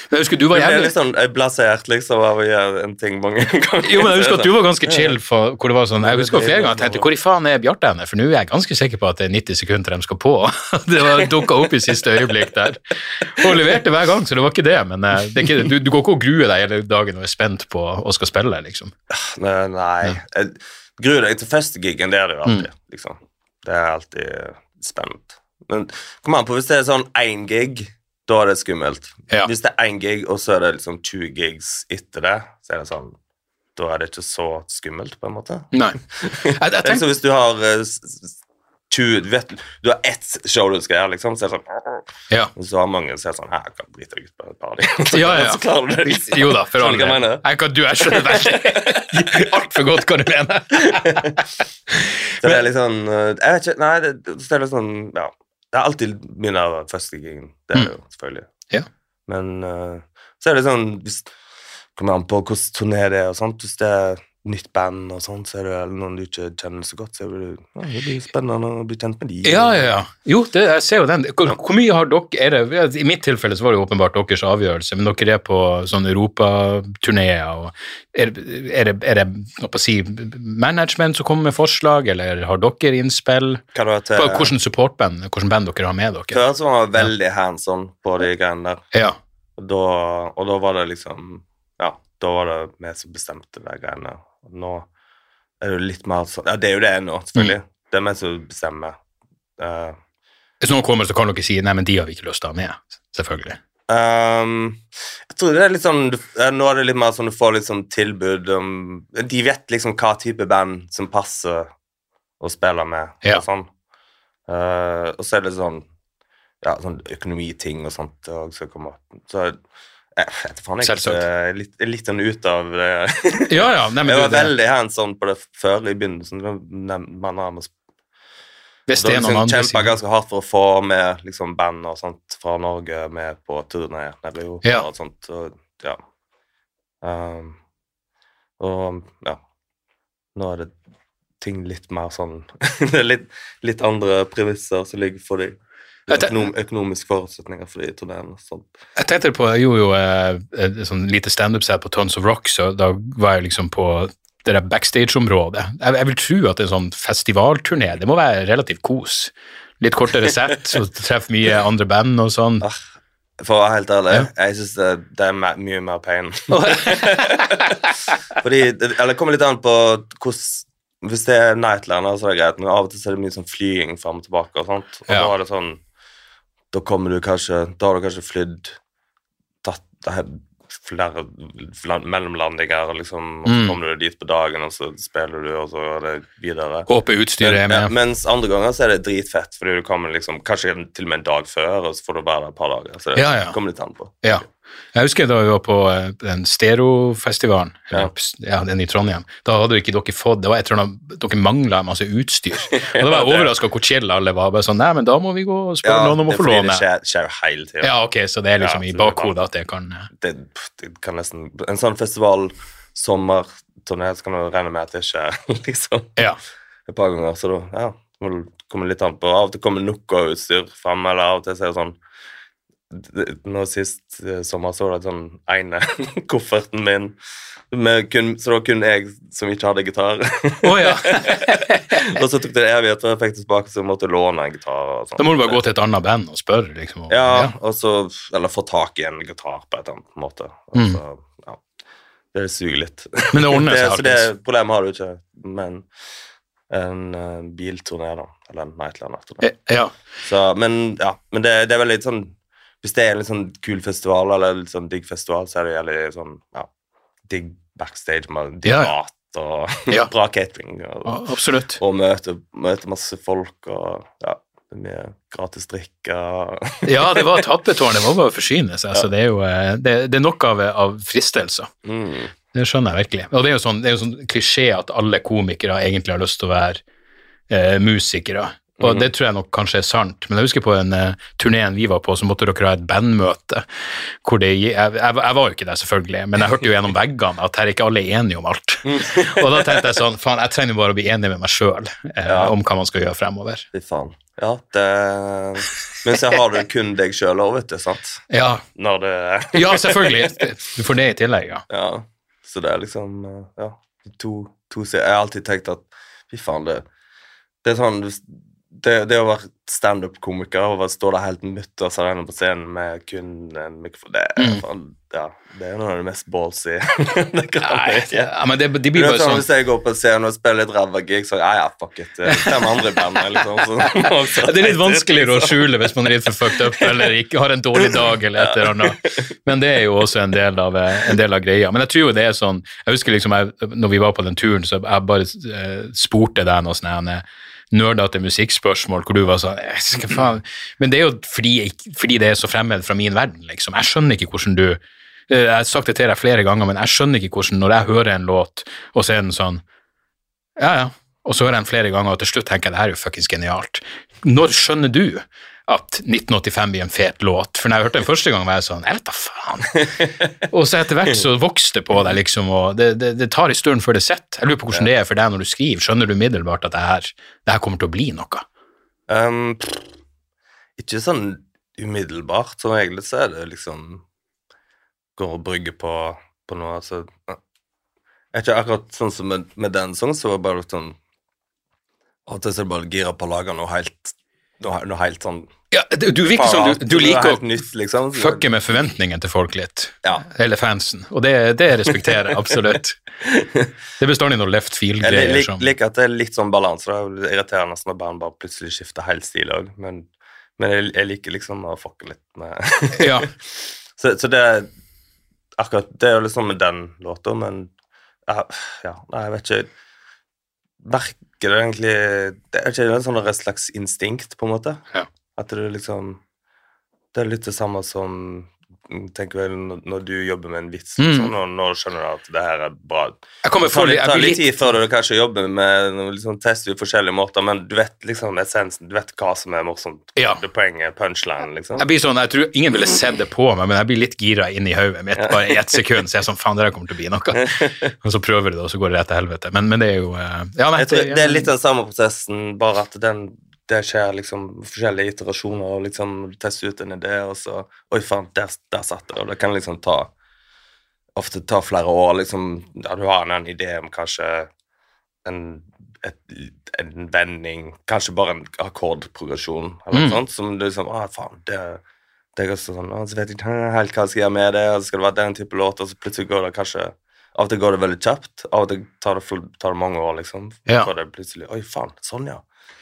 Jeg husker du var jævlig litt sånn blasert liksom av å gjøre en ting mange ganger. Jo, men jeg husker at du var ganske chill for hvor det var sånn, jeg husker flere ganger jeg tenkte, hvor i faen er Bjarte henne? For nå er jeg ganske sikker på at det er 90 sekunder de skal på. Det var dukket opp i siste øyeblikk der. Og leverte hver gang, så det var ikke det. Men eh, det ikke, du, du går ikke og gruer deg hele dagen og er spent på å skal spille, liksom. Nei, nei. Jeg gruer deg til første gigen, det er det jo Mm. alltid. Liksom. Det er alltid spent. Men kom an på, hvis det er sånn én gig, da er det skummelt. Ja. Hvis det er én gig, og så er det liksom 20 gigs etter det, så er det sånn Da er det ikke så skummelt, på en måte. Nei. Jeg, jeg liksom hvis du har eh, s- s- 20, du, vet, du har ett show du skal gjøre, liksom, så er det sånn ja. Og så har mange som er sånn Her kan drite deg ut på et par. Ja, ja. Så klarer du det. Liksom. Jo da, for all del. Jeg kan, du, jeg skjønner veldig altfor godt hva du mener. Så det er litt sånn eh, Jeg vet ikke Nei, det, det er litt sånn Ja. Det er alltid min av første gigen. Det er det jo, selvfølgelig. Mm. Ja. Men uh, så er det sånn hvis, Kommer an på hvilken turné det er og sånt. Hvis det er nytt band og sånn, så er det vel noen du ikke kjenner så godt, så er det, ja, det blir spennende å bli kjent med de. Ja, ja, ja. Jo, det, jeg ser jo den. Hvor, hvor mye har dere er det, I mitt tilfelle så var det jo åpenbart deres avgjørelse, men dere er på sånn europaturneer. og Er, er, det, er det hva på å si, management som kommer med forslag, eller har dere innspill? Da til Hvordan supportband hvordan band dere har med dere? Før så var det veldig hands on på de greiene der. Ja. Da, og da var det liksom Ja, da var det vi som bestemte de greiene. Og nå er det litt mer sånn Ja, det er jo det nå, selvfølgelig. Mm. Det er meg som bestemmer. Uh, Hvis noen kommer, så kan dere si nei, men de har vi ikke lyst til å ha med. Selvfølgelig. Um, jeg tror det er litt sånn Nå er det litt mer sånn du får litt sånn tilbud om De vet liksom hva type band som passer å spille med, Ja. og sånn. Uh, og så er det sånn Ja, sånn økonomiting og sånt òg som kommer. Så jeg faen, jeg er litt, litt sånn ut av det. Ja, ja. Nei, men Jeg var det, veldig hands on på det før i begynnelsen. Man har med hvis det er noen liksom andre kjempa ganske hardt for å få med liksom, band og sånt fra Norge med på turné nede i Europa Ja. og sånt. Og, ja. Um, og ja Nå er det ting litt mer sånn Det er litt, litt andre premisser som ligger for de Jeg te- økonom, økonomiske forutsetninger for de turneene. Jeg tenkte på, jeg gjorde jo eh, et sånn lite standup-set på Tons of Rock, så da var jeg liksom på det der backstage-området. Jeg, jeg vil tro at en sånn festivalturné, det må være relativt kos. Litt kortere sett, så treffer mye andre band og sånn. Ah, For å være helt ærlig, Ja. jeg syns det, det er mye mer pain. Fordi, eller det kommer litt an på hvordan Hvis det er Nightliner, så er det greit, men av og til så er det mye sånn flying fram og tilbake. Og sånt, og Ja. da er det sånn Da kommer du kanskje Da har du kanskje flydd tatt det her flere land- mellomlandinger, liksom, og så Mm. kommer du dit på dagen, og så spiller du, og så går det videre. Håper utstyret er med. ja, mens andre ganger så er det dritfett, fordi du kommer liksom, kanskje til og med en dag før, og så får du være der et par dager. Så det Ja, ja. kommer litt an på. Ja. Jeg husker da vi var på eh, den Stereo-festivalen, Ja. ja, den i Trondheim. Da hadde ikke dere fått Det var et eller annet Dere mangla masse utstyr. Og da var jeg overraska hvor chill alle var. Bare sånn Nei, men da må vi gå og spørre noen om å få låne. det skjer, skjer hele tiden. Ja, ok, så det er liksom Ja, i bakhodet at det kan Det, det kan nesten En sånn festival, sommerturné, så kan du regne med at det skjer liksom Ja. et par ganger. Så da ja, må det komme litt an på. Av og til kommer noe utstyr fram, eller av og til så er det sånn Nå sist eh, sommer så var det sånn ene kofferten min kun, Så det var kun jeg som ikke hadde gitar. Oh, ja. og så tok det evighet før jeg fikk det tilbake, så jeg måtte låne en gitar. Og. Da må du bare gå til et annet band og spørre, liksom. og- Ja, og så Eller få tak i en gitar på et eller annet måte. Og Mm. ja. Det suger litt. Men det ordner seg så det problemet har du ikke med en, eh, bilturné, da. Eller en Nightline-turné. Eh, Ja. Så, men ja, men det, det er veldig sånn Hvis det er en litt sånn kul festival, eller litt sånn digg festival, så er det veldig sånn ja, digg backstage med digg mat og Ja. bra catering. Og, Ja, og møte, møte masse folk og ja, mye gratis drikke. Ja, det var tappetårn, det var bare å forsyne seg, så det er jo eh, det, det er nok av, av fristelser. Mm. Det skjønner jeg virkelig. Og det er jo sånn, det er jo sånn klisjé at alle komikere egentlig har lyst til å være eh, musikere. Og det tror jeg nok kanskje er sant, men jeg husker på en uh, turneen vi var på, så måtte dere ha et bandmøte. hvor det, jeg, jeg, jeg var jo ikke der, selvfølgelig, men jeg hørte jo gjennom veggene at her er ikke alle enige om alt. og da tenkte jeg sånn, faen, jeg trenger bare å bli enig med meg sjøl eh, Ja. om hva man skal gjøre fremover. Fy faen. Ja, det Men så har du kun deg sjøl òg, vet du. sant? Ja, det ja selvfølgelig. Du får det i tillegg, ja. Ja. Så det er liksom eh, Ja. To, to. Jeg har alltid tenkt at fy faen, det, det er sånn det, det å være standup-komiker og stå der helt mutters alene på scenen med kun en mikrofon, det Mm. ja, det er noe av det mest ballsy det kan Nei, ikke. ja, men det, de blir bare sånn, sånn Hvis jeg går på scenen og spiller litt ræva gig, så ja, ja, fuck it. Fem andre band liksom. Så, Ja, Det er litt vanskeligere å skjule hvis man er litt for fucked up eller ikke har en dårlig dag eller et eller annet. Men det er jo også en del av, en del av greia. Men jeg tror jo det er sånn Jeg husker liksom jeg, når vi var på den turen, så jeg bare eh, spurte deg noe sånn nerdete musikkspørsmål hvor du var sånn hva faen. Men det er jo fordi, jeg- fordi det er så fremmed fra min verden, liksom. Jeg skjønner ikke hvordan du eh, Jeg har sagt det til deg flere ganger, men jeg skjønner ikke hvordan når jeg hører en låt, og så er den sånn Ja, ja. Og så hører jeg den flere ganger, og til slutt tenker jeg det her er jo fuckings genialt. Når skjønner du at 1985 blir en fet låt? For når jeg hørte den første gang, var jeg sånn Jeg vet da faen. og så etter hvert så vokste det på deg, liksom, og det, det, det tar en stund før det sitter. Jeg lurer på hvordan det er for deg når du skriver. Skjønner du umiddelbart at det her, det her kommer til å bli noe? Um, ikke sånn umiddelbart. Som egentlig så er det liksom Går og brygger på, på noe. Altså. Ikke akkurat sånn som med, med den sangen, så var det bare sånn Av og til så er det bare gira på å lage noe helt Noe, noe helt sånn Ja, du, du virker som du, du liker å liksom. Fucke med forventningene til folk litt. Ja. Eller fansen. Og det, det respekterer jeg absolutt. Det er bestandig noe left Jeg field-greier lik- som liker at det er litt sånn balanse. Det er nesten når band bare plutselig skifter helt stil òg, men, men jeg, jeg liker liksom å fucke litt med Ja. Så, så det er akkurat Det er jo liksom med den låta, men ja, ja, nei, jeg vet ikke Merker det egentlig Det er ikke en sånn et slags instinkt, på en måte? Ja. At du liksom Det er litt det samme som tenker vel når, du jobber med en vits, Mm. liksom, når, når skjønner du at det her er bra. Jeg kommer for, tar litt tid før du kanskje jobber med liksom, tester på forskjellige måter, men du vet liksom essensen, du vet hva som er morsomt. Ja. Det poenget, punchline, liksom. Jeg blir sånn, jeg tror ingen ville sett det på meg, men jeg blir litt gira inn i hodet mitt bare i ett sekund. Så jeg er sånn, faen, det der kommer til å bli noe. Og så prøver du det, og så går det rett til helvete. Men, men det er jo eh, ja, nei, tror det er litt den samme prosessen, bare at den, det skjer liksom forskjellige iterasjoner, og liksom du tester ut en idé, og så Oi, faen, der, der satt det. Og det kan liksom ta Ofte ta flere år, liksom. Ja, du har en idé om kanskje en, et, en vending, kanskje bare en akkordprogresjon, eller noe Mm. sånt, som du liksom Å, faen, det det er også sånn, «Å, så vet jeg ikke helt hva jeg skal gjøre med det, og så skal det være den type låt, og så plutselig går det kanskje Av og til går det veldig kjapt, av og til tar det, full, tar det mange år, liksom. Ja. Det plutselig Oi, faen, sånn, ja.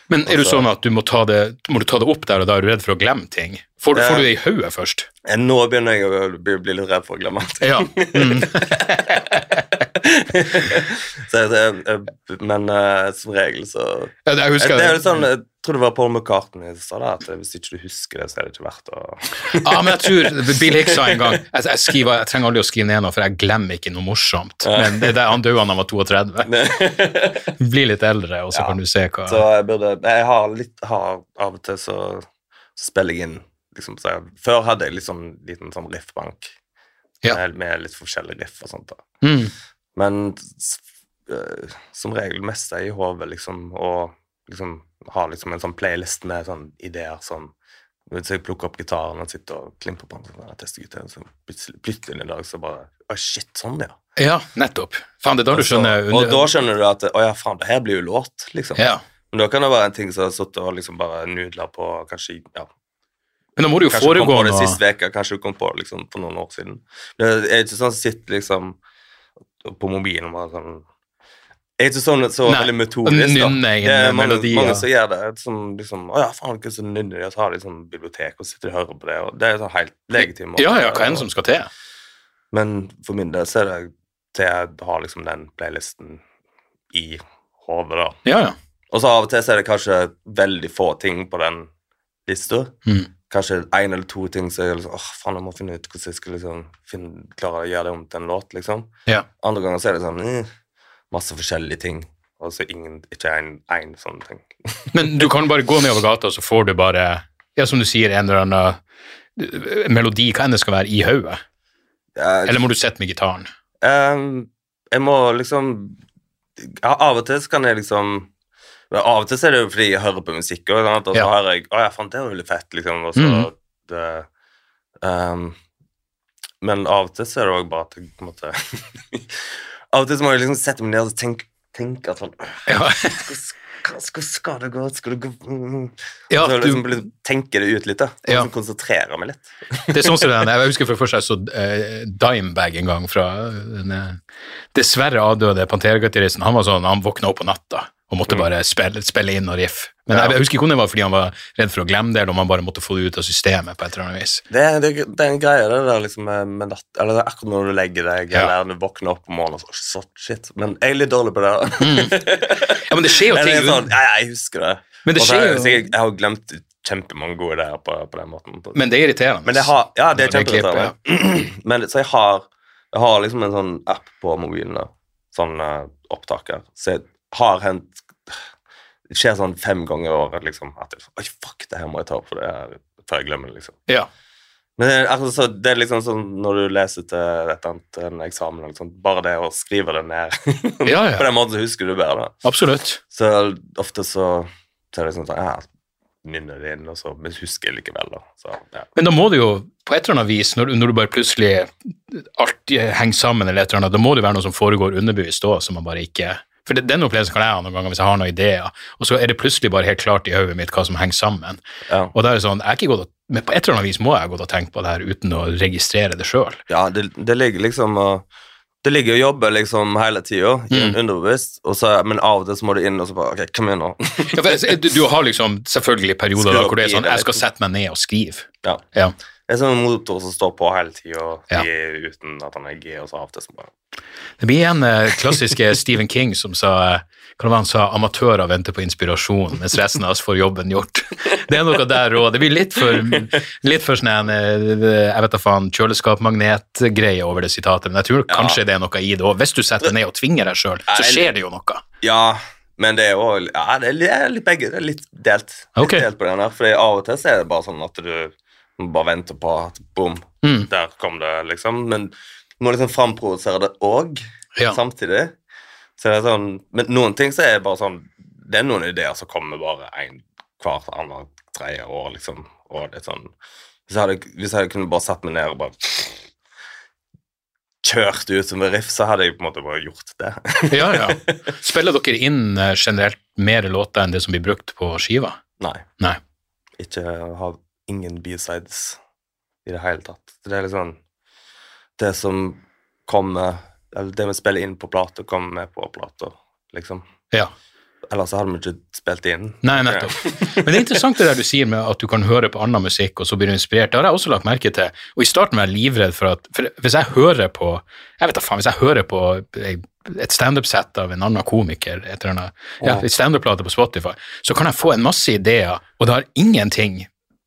Men er du Altså- sånn at du må ta det, må du ta det opp der, og da er du redd for å glemme ting? Får, du- Ja. får du det i hodet først? Eh, Nå begynner jeg å bli litt redd for å glemme ting. Ja. Mm. så jeg, jeg, jeg, men eh, som regel så Jeg Det husker er jo sånn, Jeg tror det var Paul McCartney som sa det, at hvis ikke du husker det, så er det ikke verdt å Ja, men jeg tror Bill Hicks sa en gang jeg, jeg, skriver, jeg trenger aldri å skrive ned noe, for jeg glemmer ikke noe morsomt. Men det det, han døde da han var 32. Bli litt eldre, og så Ja. kan du se hva Så jeg burde Jeg har litt har, Av og til så, så spiller jeg inn liksom, så jeg, Før hadde jeg liksom liten sånn riffbank Ja. med, med litt forskjellige riff og sånt. da mm. Men øh, som regel mest er i hodet, liksom, og liksom har liksom en sånn playlist med sånn ideer som Hvis jeg plukker opp gitaren og sitter og klimper på den, Sånn, jeg tester gitaren, så plutselig, plutselig en dag så bare Å, shit, sånn, ja. Ja, nettopp. Faen, det er da du Og skjønner Og da skjønner du at Å ja, faen, det her blir jo låt, liksom. Ja. Men da kan det være en ting som har sittet og liksom bare nudla på kanskje ja, Men da må det jo Kanskje du kom på det sist uke, kanskje du kom på det liksom for noen år siden. Det er ikke sånn at du sitter liksom på mobilen bare sånn Jeg er ikke sånn så Nei, veldig metodisk. da. Det er mange, melodier. mange som gjør det. Som liksom, å ja, faen, hva så nynner de, og så har de sånn bibliotek og sitter og hører på det. og Det er sånn helt legitim. Ja, ja, hva enn som skal til. Men for min del så er det til jeg har liksom den playlisten i hodet, da. Ja, ja. Og så av og til så er det kanskje veldig få ting på den lista. Mm. Kanskje én eller to ting så jeg liksom åh, faen, jeg må finne ut hvordan jeg skal liksom finne, klare å gjøre det om til en låt, liksom. Ja. Andre ganger så er det sånn eh, masse forskjellige ting, og så ingen, ikke én sånn ting. Men du kan bare gå nedover gata, og så får du bare, ja, som du sier, en eller annen eh, melodi, hva enn det skal være, i hodet. Eller må du sitte med gitaren? Um, jeg må liksom Av og til så kan jeg liksom men Av og til er det jo fordi jeg hører på musikk, og, og så Ja. hører jeg Å ja, faen, det var veldig fett, liksom. Og så mm. det, um, Men av og til så er det òg bare at jeg på en måte Av og til så må jeg liksom sette meg ned og tenke, tenke at sånn Ja, skal, skal det gå? Skal det gå mm. ja så liksom, du, tenke det ut litt, da. Ja. liksom konsentrere meg litt. det er sånn som den, jeg husker for først jeg så uh, Dimebag en gang fra den eh, dessverre avdøde Pantera-gitaristen. Han var sånn, han våkna opp på natta og måtte bare spille, spille inn og riff. Men Mm. Ja. jeg, jeg husker ikke om det var fordi han var redd for å glemme det, eller om han bare måtte få det ut av systemet på et eller annet vis. Det, det, det er en greie, det der liksom med, med natt Eller er akkurat når du legger deg, Ja. eller du våkner opp om morgenen og så, shit. Men jeg er litt dårlig på det. Ja, men det skjer jo ting sånn, ja, jeg husker det. Men det skjer jo- jeg, jeg har glemt kjempemange gode ideer på, på den måten. Men det er irriterende. Men det har, ja, det er det kjempeirriterende. Men så jeg har, jeg har liksom en sånn app på mobilen, da. Sånn uh, opptaker. Så jeg har hendt Det skjer sånn fem ganger i året liksom, at jeg, Oi, fuck, det her må jeg ta opp for det her før jeg glemmer det, liksom. Ja. Men det, altså, det er liksom sånn når du leser til et annet, en eksamen eller sånt, bare det å skrive det ned Ja, ja. På den måten så husker du bedre. da. Absolutt. Så ofte så, så er det sånn at jeg nynner det inn, og så, men husker jeg likevel. da. Så, ja. Men da må det jo, på et eller annet vis, når, når du bare plutselig alt henger sammen, eller et eller annet, da må det være noe som foregår underbevisst òg, som man bare ikke For det, den opplevelsen kan jeg ha noen ganger hvis jeg har noen ideer, og så er det plutselig bare helt klart i hodet mitt hva som henger sammen. Ja. Og da er det sånn, jeg er ikke gått men på et eller annet vis må jeg ha gått og tenkt på det her uten å registrere det sjøl. ja, det, det ligger liksom og det ligger og jobber liksom hele tida, Mm. underbevisst, men av og til så må du inn og så bare Ok, kom igjen nå. Ja, for du, du har liksom selvfølgelig perioder da, hvor det er sånn jeg skal sette meg ned og skrive. ja. Ja. Det er sånn en motor som står på hele tida, Ja. uten at han er G, og så av og til så bare Det blir igjen eh, klassiske Stephen King som sa kan det være han sa, amatører venter på inspirasjon, mens resten av oss får jobben gjort. Det er noe der òg. Det blir litt for, litt for sånn en eh, jeg vet da faen, kjøleskapmagnetgreie over det sitatet, men jeg tror kanskje det er noe i det òg. Hvis du setter deg ned og tvinger deg sjøl, så skjer det jo noe. Ja, men det er jo ja, det er litt, begge. Det er litt delt. Litt okay. delt på den her, for av og til så er det bare sånn at du bare venter på at boom, Mm. der kom det, liksom. Men du må liksom framprovosere det òg, Ja. samtidig. Så det er sånn, men noen ting så er det bare sånn Det er noen ideer som kommer bare en hvert annet tredje år, liksom. Og er sånn Hvis jeg hadde, hvis jeg kunne bare satt meg ned og bare kjørt ut som en riff, så hadde jeg på en måte bare gjort det. Ja, ja. Spiller dere inn eh, generelt mer låter enn det som blir brukt på skiva? Nei. Nei. ikke har ingen b-sides i det hele tatt. Det er liksom Det som kommer Eller det vi spiller inn på plate, kommer med på plata, liksom. Ja. Ellers har hadde vi ikke spilt inn. Nei, nettopp. Men det er interessant det der du sier med at du kan høre på annen musikk, og så blir du inspirert. Det har jeg også lagt merke til. Og i starten var jeg livredd for at for Hvis jeg hører på Jeg vet da faen, hvis jeg hører på et standup-sett av en annen komiker, et eller annet, ja, et standup-plate på Spotify, så kan jeg få en masse ideer, og det har ingenting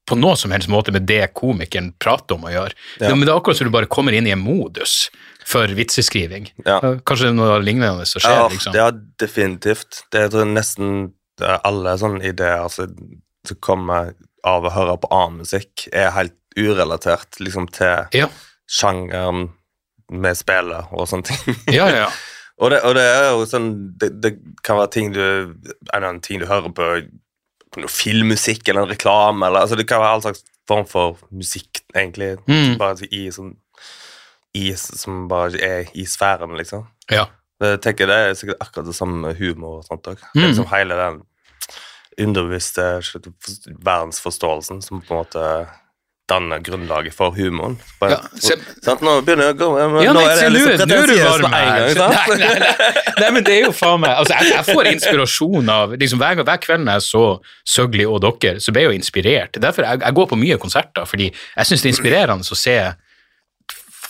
på noe som helst måte med det komikeren prater om å gjøre. Ja. Men det er akkurat som du bare kommer inn i en modus for vitseskriving. Ja. Kanskje noe lignende som skjer, Ja, liksom. ja, definitivt. Det er nesten alle sånne ideer som som kommer av å høre på annen musikk, er helt urelatert liksom til Ja, sjangeren vi spiller og sånne ting. ja, ja. ja. Og det, og det er jo sånn Det, det kan være ting du En annen ting du hører på filmmusikk eller en reklame eller altså Det kan være all slags form for musikk, egentlig. Mm. Bare i sånn i, Som bare er i sfæren, liksom. ja. Det, jeg tenker det er sikkert akkurat det samme med humor og sånt òg. Mm. liksom hele den underbevisste verdensforståelsen som på en måte danner grunnlaget for humoren. Bare, Ja, se- sant? Nå begynner jeg å gå men Ja, Nå er det liksom pretensiøst med en gang. Sant? Nei, nei, nei. nei, men det er jo faen meg altså, jeg, jeg får inspirasjon av liksom, hver, hver kveld når jeg så Søgli og dere, så ble jeg jo inspirert. Derfor jeg, jeg går på mye konserter, fordi jeg syns det er inspirerende å se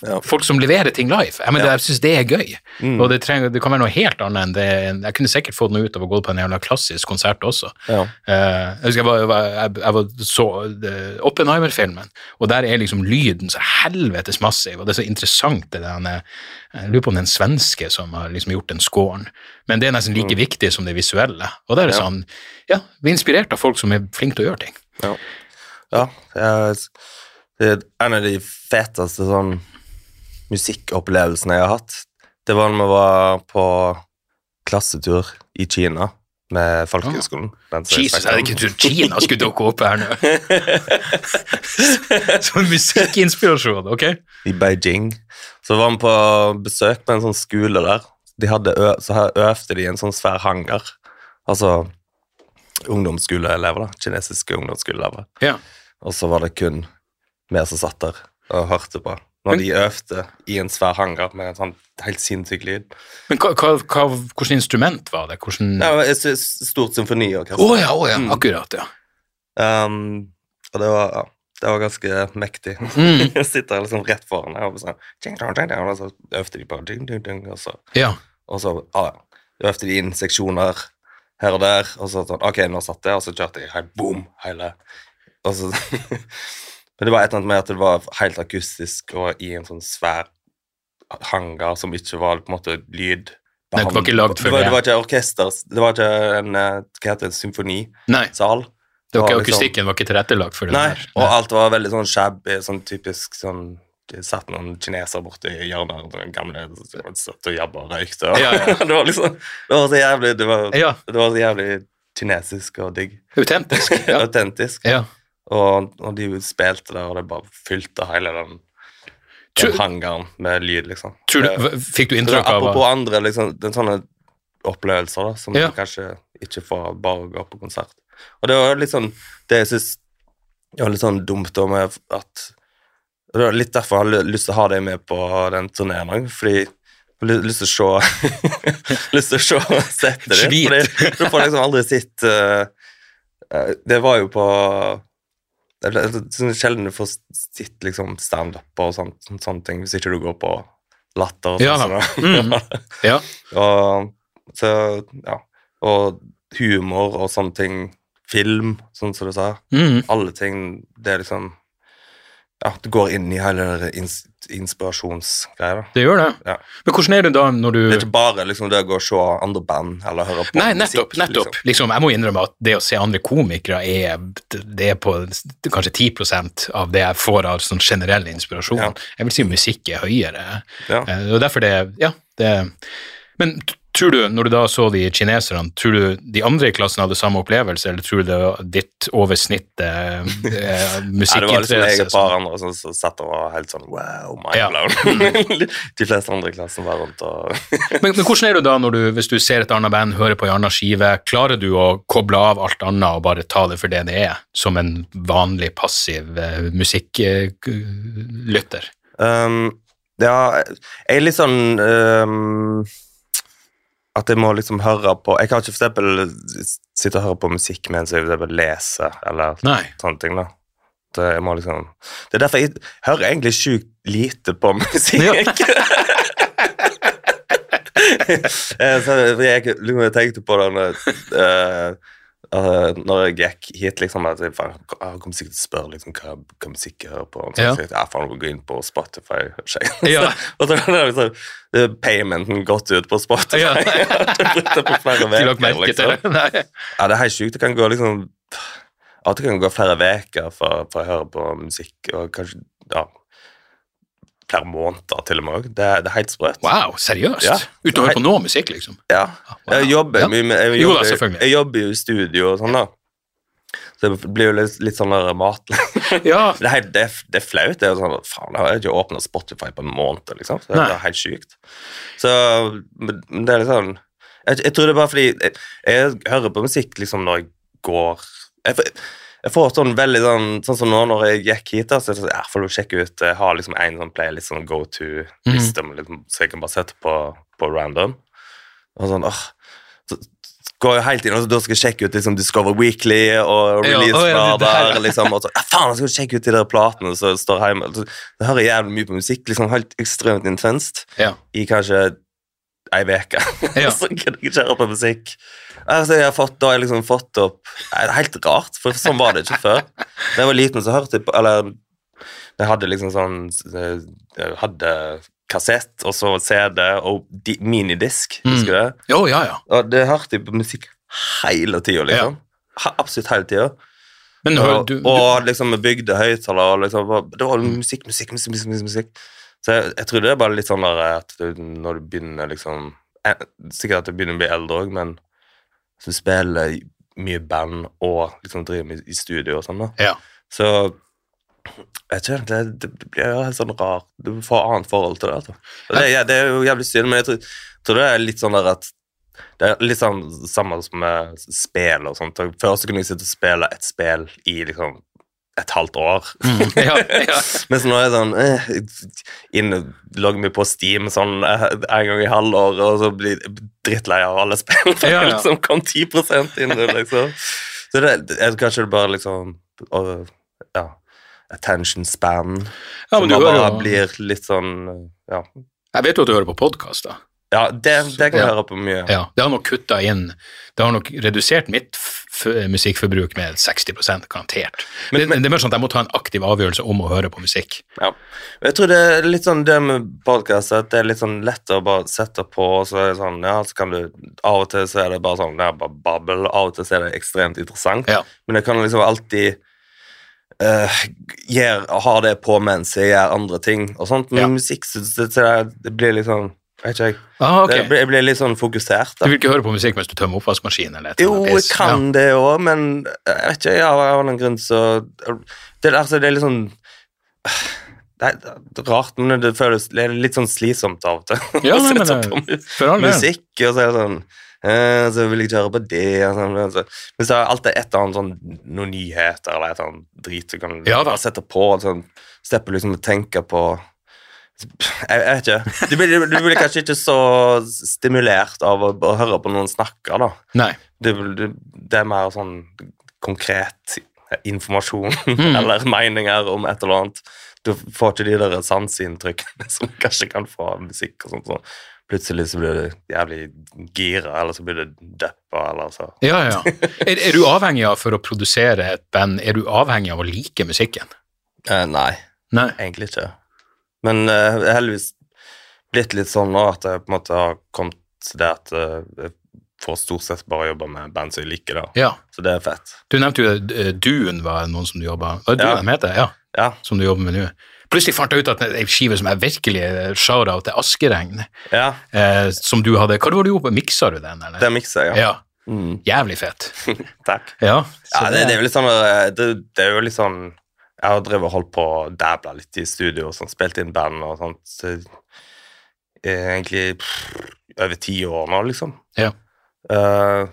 Ja. folk som leverer ting live. Jeg, mener, jeg syns det er gøy. Mm. Og det, trenger, det kan være noe helt annet enn det Jeg kunne sikkert fått noe ut av å gå på en jævla klassisk konsert også. Ja. Uh, jeg husker jeg, var, jeg, var, jeg, jeg var, så uh, Oppenheimer-filmen, og der er liksom lyden så helvetes massiv, og det er så interessant det der er- Jeg lurer på om det er en svenske som har liksom gjort den scoren, men det er nesten like viktig som det visuelle. Og da er det Mm. Ja. sånn Ja, vi er inspirert av folk som er flinke til å gjøre ting. Ja. ja jeg, det er en av de feteste sånn musikkopplevelsene jeg har hatt. Det var når vi var på klassetur i Kina med folkehøgskolen. Ah. Jesus, jeg hadde ikke trodd Kina skulle dukke opp her nå. Sånn musikkinspirasjon, ok? I Beijing. Så var vi på besøk på en sånn skole der. De så øvde de i en sånn svær hangar. Altså ungdomsskoleelever, da. Kinesiske ungdomsskoleelever. Ja. Og så var det kun vi som satt der og hørte på. Når de øvde i en svær hangar med en sånn helt sinnssyk lyd. Men hva, hva, hva, hvordan instrument var det? Hvordan et stort symfoniorkester. Å ja, oh, ja, Mm. akkurat, ja. Um, og det var, ja, det var ganske mektig. Mm. Jeg sitter liksom rett foran her, og sånn, og så øvde de på og så, ja. og så ja, øvde de inn seksjoner her og der, og så sånn, ok, nå satt jeg, og så kjørte jeg helt boom, hele, og så, men det var et eller annet med at det var helt akustisk, og i en sånn svær hangar som ikke var på en måte lyd. Det var ikke lagd for det. Var, det. var ikke orkester, det var ikke en, eh, hva heter det, symfonisal. Det var ikke liksom- akustikken var ikke tilrettelagt for det Nei, der. og alt var veldig sånn shabby, sånn typisk sånn Det satt noen kinesere borti hjørnet, den gamle satt og jabba og røykte. Og, Ja, ja. det var liksom Det var så jævlig Det var, Ja, det var så jævlig kinesisk og digg. autentisk. Autentisk. ja. Og, og de spilte der, og det bare fylte hele den, den hangaren med lyd, liksom. du, fikk du er inntrykk av Apropos andre liksom, den sånne opplevelser da, som Ja. du kanskje ikke får bare å gå på konsert. Og det var litt sånn Det jeg syns var litt sånn dumt da med at og Det var litt derfor jeg hadde lyst til å ha deg med på den turneen òg, fordi jeg har lyst til å se Lyst til å se settet ditt. Fordi du får liksom aldri sett eh, eh, Det var jo på det er sånn sjelden du får sett liksom standup og sånt, sånne ting, hvis ikke du går på latter. og Ja sånn, som det- Mm. Ja. og, så, ja. og humor og sånne ting, film, sånn som du sa, Mm. alle ting, det er liksom Ja, det går inn i hele det der ins inspirasjonsgreia. da. Det gjør det. Ja. Men hvordan er det da når du Det er ikke bare liksom det å gå og se andre band eller høre på Nei, musikk. nettopp. nettopp. Liksom, jeg må innrømme at det å se andre komikere er, det er på kanskje 10% av det jeg får av sånn generell inspirasjon. Ja. Jeg vil si musikk er høyere. Ja. Eh, Og derfor det Ja, det Men tror du, når du da så de kineserne, tror du de andre i klassen hadde samme opplevelse, eller tror du det var ditt over snittet eh, Nei, det var liksom jeg et par andre som, som satt og var helt sånn wow, Ja. mind-blown. De fleste andre i klassen var rundt og Men, men hvordan er du da når du, hvis du ser et annet band, hører på en annen skive, klarer du å koble av alt annet og bare ta det for det det er, som en vanlig passiv eh, musikklytter? Um, ja, jeg er litt sånn um, At jeg må liksom høre på Jeg kan ikke for sitte og høre på musikk mens jeg for leser, eller Nei. sånne ting. da. Det, jeg må liksom, det er derfor jeg hører egentlig sjukt lite på musikk. Ja. så jeg, jeg tenkte på det når, eh, eh, når jeg gikk hit, liksom, at jeg, faen, jeg kom sikkert til å spørre liksom, hva, hva musikk jeg hører på. Så Ja. jeg tenkte, ja, faen, gå inn på Spotify. Ja. og så hadde liksom, eh, paymenten gått ut på Spotify. Ja. Jeg på flere veker, liksom. det? Ja, det er helt sjukt. Det kan gå liksom At det kan gå flere uker for, for å høre på musikk, og kanskje ja, flere måneder til og med. Det, det er helt sprøtt. Wow, seriøst? Ja. Høre på noe musikk, liksom? Ja. Jeg jobber mye med jeg Jo da, jobber, jeg jobber jo i studio og sånn, da. Så det blir jo litt, litt sånn der mat. Ja. Det er, det, er, det er flaut. Det er sånn, faen, jeg har ikke åpna Spotify på en måned. liksom. Så det, Nei. er helt sjukt. Så men det er litt sånn jeg, jeg tror det er bare fordi jeg, jeg hører på musikk liksom når jeg går jeg, Jeg får sånn veldig sånn Sånn som nå når jeg gikk hit, da, så det sånn, jeg får sjekke ut Jeg har liksom en sånn playlist, sånn go to-liste, mm. liksom, så jeg kan bare sette på, på random. Og sånn, åh så går jeg helt inn, og da skal jeg sjekke ut liksom Discover Weekly og Ja, Release å, ja, det liksom, og så, ja, faen, jeg skal sjekke ut de der platene som står hjemme. Så, jeg hører jævlig mye på musikk, liksom helt ekstremt intenst, Ja. i kanskje ei uke. Ja. så kan jeg ikke høre på musikk. Altså, jeg har fått, da har jeg liksom fått opp Det er helt rart, for sånn var det ikke før. Da jeg var liten, så hørte jeg på Eller jeg hadde liksom sånn Jeg hadde kassett, og så CD og di, minidisk, husker du det? Jo, ja, ja. Og det hørte jeg på musikk hele tida, liksom. Ha, absolutt hele tida. Men Og, du, du og liksom vi bygde høyttaler og liksom, det var musikk, musikk. musikk, musikk, musikk. Så jeg, jeg tror det er bare litt sånn der at du, når du begynner liksom eh, Sikkert at du begynner å bli eldre òg, men så spiller mye band og liksom driver med i studio og sånn, da, Ja. så jeg tror det, det, blir helt sånn rart. Du får annet forhold til det. Altså. Det, er- det er jo jævlig synd, men jeg tror, tror det er litt sånn der at det er litt sånn samme som med spill og sånt. Før så kunne jeg sitte og spille et spill i liksom et halvt år. ja, ja. Mens nå er det sånn eh, inn, Logger meg på Steam sånn eh, en gang i halvåret, og så blir jeg drittlei av alle spill. Ja, ja. liksom kom 10 inn, liksom. Så det, er kanskje det bare liksom og, Ja, attention span. Ja, som men du bare hører jo- blir litt sånn Ja, Jeg vet jo at du hører på podkast, da. Ja det, det kan jeg høre på mye. Ja, det har nok kutta inn Det har nok redusert mitt musikkforbruk med 60 garantert. Men- det, men- det er mer sånn at jeg må ta en aktiv avgjørelse om å høre på musikk. Ja. Jeg tror det er litt sånn det med podkast, at det er litt sånn lett å bare sette på, og så er det sånn, ja, så kan du Av og til så er det bare sånn, det er bare babbel, av og til så er det ekstremt interessant, Ja. men jeg kan liksom alltid uh, gjør, ha det på mens jeg gjør andre ting og sånt. Men Ja. musikk så, så, så det, det blir litt sånn Vet ikke jeg. Ah, okay. Jeg blir litt sånn fokusert. Du vil ikke høre på musikk mens du tømmer oppvaskmaskinen? eller et Jo, jeg kan kan det òg, men jeg vet ikke, ja, av annen grunn så det, altså, det er litt sånn det er, rart, men det føles litt sånn slitsomt av og til. Ja, nei, men det- for all musikk, og så er det sånn eh, Så vil jeg ikke høre på det. Og sånn, og så, men så er det alltid et eller annet sånn noen nyheter eller et eller annet drit du kan Ja sette på. og Sånn, Slipper liksom å tenke på jeg, vet ikke. Du blir, du blir kanskje ikke så stimulert av å, å høre på noen snakke, da. Nei. Det, du, det er mer sånn konkret informasjon Mm. eller meninger om et eller annet. Du får ikke de der sanseinntrykkene som du kanskje kan få musikk. og sånt. sånn plutselig så blir du jævlig gira, eller så blir du deppa, eller så Ja, ja. Er, er du avhengig av, for å produsere et band, er du avhengig av å like musikken? eh, Nei, Nei. egentlig ikke. Men eh, jeg har heldigvis blitt litt sånn nå at jeg på en måte har kommet til det at eh, jeg får stort sett bare jobbe med band som jeg liker, da. Ja. Så det er fett. Du nevnte jo uh, Duen var noen som du jobba Var det Ja. Duen heter? Ja. Ja. Som du jobber med nå. Plutselig fant jeg ut at ei skive som er virkelig shout-out til Askeregn, ja, eh, som du hadde Hva var det du gjorde? Miksa du den, eller? det mikser jeg, ja. Ja. Mm, Jævlig fett. takk. Ja, så Ja, det, det er jo litt sånn det, det er jo litt sånn Jeg har drevet og holdt på å dabla litt i studio og sånn, spilt inn band og sånt. Så, egentlig pff, over ti år nå, liksom. Ja. Uh,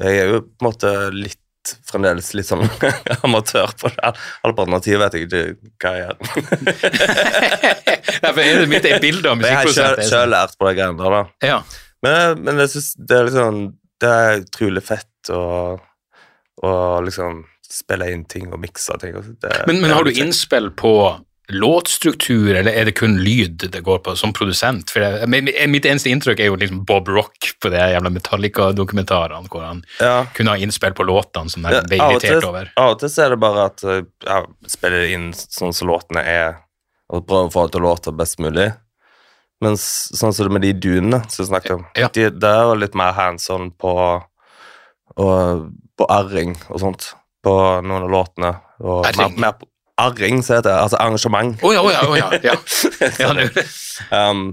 jeg er jo på en måte litt fremdeles litt sånn amatør på det. Tida vet jeg ikke hva jeg gjør. Nei, for er det mitt er bilde av Men jeg har sjøl- sjøl lært på de greiene der, da. Ja. Men, men jeg syns det er liksom Det er utrolig fett å liksom spille inn ting og mikse ting. Det, Men, men har du innspill på låtstruktur, eller er det kun lyd det går på som produsent? For jeg, Mitt eneste inntrykk er jo liksom Bob Rock på de jævla Metallica-dokumentarene, hvor han ja. kunne ha innspill på låtene som Ja, ble og til, over. av og til er det bare at jeg spiller inn sånn som låtene er, og prøver å få det til å låte best mulig. Mens sånn som det med de dunene som vi snakket om, Ja. de, det er jo litt mer hands on på, og, på arring og sånt, på noen av låtene. Og mer, mer på arring, så heter det. Altså arrangement. Oh, ja, oh, ja, oh, ja. ja. ja det, um,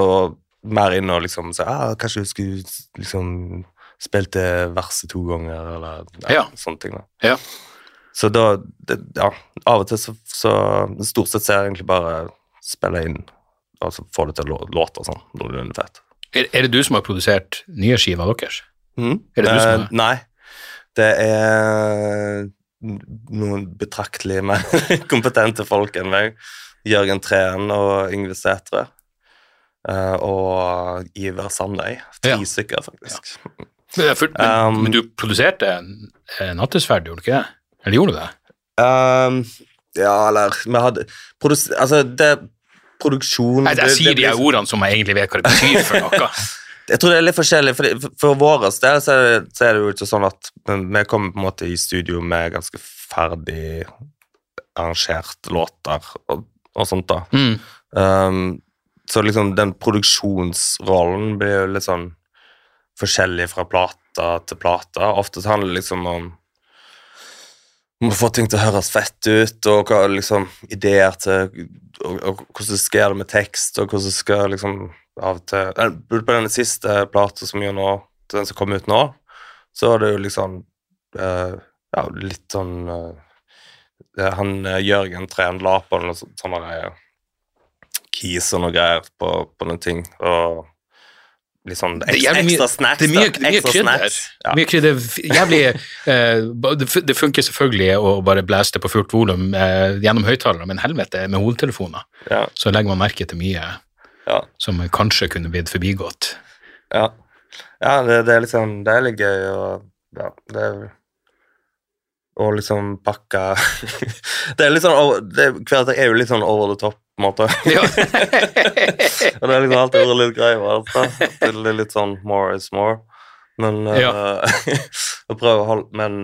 og mer inn og liksom så, ah, Kanskje du skulle liksom spilt det verset to ganger, eller Ja. sånne ting. da. Ja. Så da det, Ja, av og til så, så Stort sett så er det egentlig bare spille inn, og så få det til å låte sånn. Er fett. er, er det du som har produsert nye skiver deres? Mm. Er det du som Eh, Nei. Det er noen betraktelig mer kompetente folk enn meg. Jørgen Treen og Yngve Sætre. Eh, og Iver Sandøy. Tre Ja. stykker, faktisk. Men, for, men, Um, men du produserte Nattesverd, gjorde du ikke det? Eller gjorde du det? Um, ja, eller Vi hadde produs Altså, det Produksjon Nei, jeg sier de ordene som jeg egentlig vet hva det betyr for noe. Jeg tror det er litt forskjellig. For, for, vår del så er, det, så er det jo ikke sånn at vi kommer på en måte i studio med ganske ferdig arrangert låter og, og sånt, da. Mm. Um, så liksom den produksjonsrollen blir jo litt sånn forskjellig fra plate til plate. Ofte handler det liksom om om å få ting til å høres fett ut, og hva, liksom, ideer til og, og hvordan skal det med tekst, og hvordan skal liksom av til På den siste plata som gjør nå, den som kom ut nå, så var det jo liksom uh, Ja, litt sånn uh, Han eh, Jørgen Treen la på noe så- sånne greier keys og noe greier på, på noen ting, og litt sånn ekstra, ekstra snacks. Det er mye, det er mye krydder. Ja. Mye krydder. Jævlig eh, det, funker selvfølgelig å bare blæse det på fullt volum eh, gjennom høyttalere, men helvete, med hodetelefoner Ja, så legger man merke til mye ja, som kanskje kunne blitt forbigått. ja. ja det, det er liksom Det er litt gøy, og ja, det er Og liksom pakke Det er litt sånn over- det, Hver dag er jo litt sånn over the top, på en måte. Ja. Og det er liksom alltid vært litt greia. Altså. Det er litt sånn more is more. Men Ja. uh, å prøve å holde Men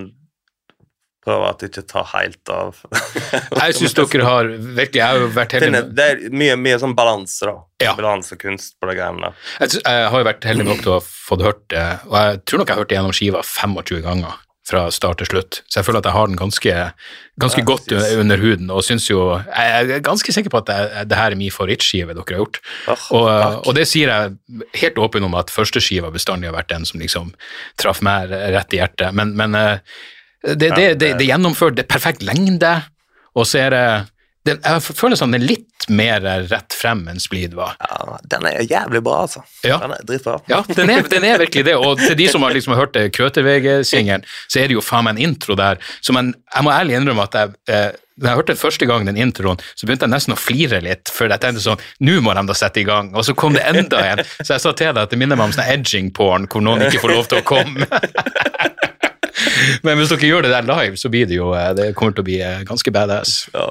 prøver at det ikke tar helt av. Jeg syns dere har virkelig Jeg har vært heldig med, det er mye, mye sånn balanse, da. Ja. Balansekunst på de greiene der. jeg, jeg har jo vært heldig nok til å ha fått hørt det, og jeg tror nok jeg har hørt det gjennom skiva 25 ganger fra start til slutt, så jeg føler at jeg har den ganske, ganske Ja, godt synes. under huden, og syns jo Jeg er ganske sikker på at det, det her er min favorittskive dere har gjort. oh, Og, og det sier jeg helt åpen om at første skiva bestandig har vært den som liksom traff meg rett i hjertet. Men, men eh, det, det, det, det er gjennomført, det er perfekt lengde, og så er det, den, Jeg føler sånn den er litt mer rett frem enn Splid var. Ja, den er jævlig bra, altså. Ja. Den er dritbra. Ja, den er, den er virkelig det, og til de som har liksom hørt Krøterveg-singelen, så er det jo faen meg en intro der, så man, jeg må ærlig innrømme at jeg eh, da jeg hørte første gang den introen, så begynte jeg nesten å flire litt, for jeg tenkte sånn, nå må de da sette i gang, og så kom det enda en, så jeg sa til deg at det minner meg om sånn edging-porn, hvor noen ikke får lov til å komme. Men hvis dere gjør det der live, så blir det jo, eh, det kommer til å bli eh, ganske badass. Ja.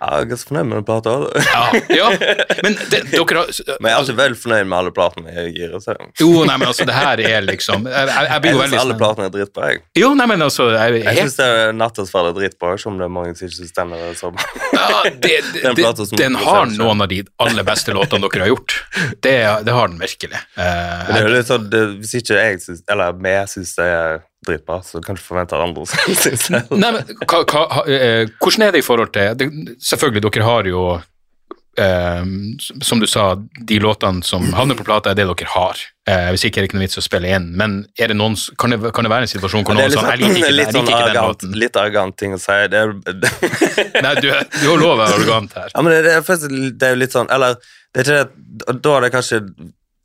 Jeg er ganske fornøyd med den plata. Ja, ja. men det, dere. Men jeg er ikke veldig fornøyd med alle platene jeg gir. Så. Jo, nei, men altså, det her er liksom, jeg, jeg, jeg blir jo veldig alle platene er dritbra. Jeg, Jo, nei, men altså, jeg jeg syns Nattesverd er dritbra, ikke om det er mange som ikke syns den er bra. Ja, det, det, Den som den har selv noen av de aller beste låtene dere har gjort. Det, det har den virkelig. Uh, Men det er jo litt sånn, det, Hvis ikke jeg syns, eller vi syns det er dritbra, så kan du forvente at andre syns det. nei, men, hva, hva, eh, hvordan er det i forhold til det, Selvfølgelig, dere har jo eh, Som du sa, de låtene som havner på plata, er det dere har. Eh, hvis ikke er det ikke noe vits å spille inn. Men er det noen, kan, det, kan det være en situasjon hvor Det noen er sånn Jeg liker ikke, sånn, den- litt jeg sånn liker ikke den arrogant, låten. litt arrogant ting å si. Det er, Nei, du, du har lov å være arrogant her. ja, men det, det, er det er jo litt sånn Eller det er ikke det, da er det kanskje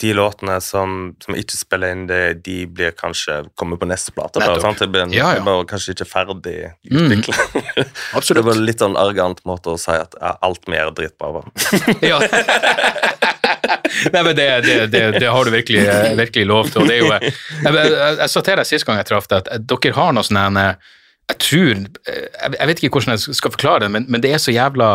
de låtene som, som ikke spiller inn, det, de blir kanskje kommer på neste plate. Bare, sant? Det blir Ja, ja. det kanskje ikke ferdig Mm. utvikla. det Absolutt. er bare litt sånn arrogant måte å si at alt mer er dritbra. var. Ja. Nei, men det, det, det, det har du virkelig, virkelig lov til. Og det er jo, jeg, jeg, jeg sa til deg sist gang jeg traff deg, at dere har noe sånn en, Jeg tror Jeg jeg vet ikke hvordan jeg skal forklare det, men, men det er så jævla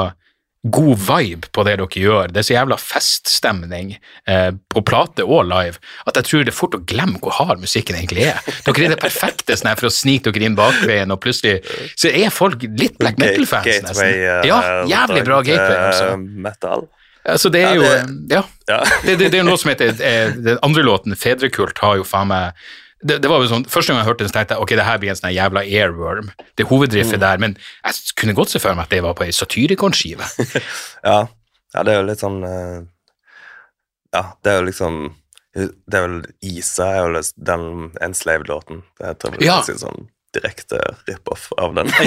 god vibe på det dere gjør. Det er så jævla feststemning eh, på plate og live at jeg tror det er fort å glemme hvor hard musikken egentlig er. Dere er det perfekte sånn for å snike dere inn bakveien, og plutselig så er folk litt black metal-fans, nesten. Eh, Ja, jævlig bra gateway, altså. eh, Metal. Altså, det er Ja, jo Ja. Ja. Det, det, det er noe som heter eh, Den andre låten, 'Fedrekult', har jo faen meg det, det var jo sånn, Første gang jeg hørte den, så tenkte jeg ok, det her blir en sånn jævla airworm. Det hoveddriftet hovedriffet Mm. der, men jeg kunne godt se for meg at det var på ei Satyricon-skive. Ja. ja, det er jo litt sånn eh, Ja, det er jo liksom Det er vel Isa er jo den Enslaved-låten. Det heter vel Ja. kanskje sånn direkte rip-off av den.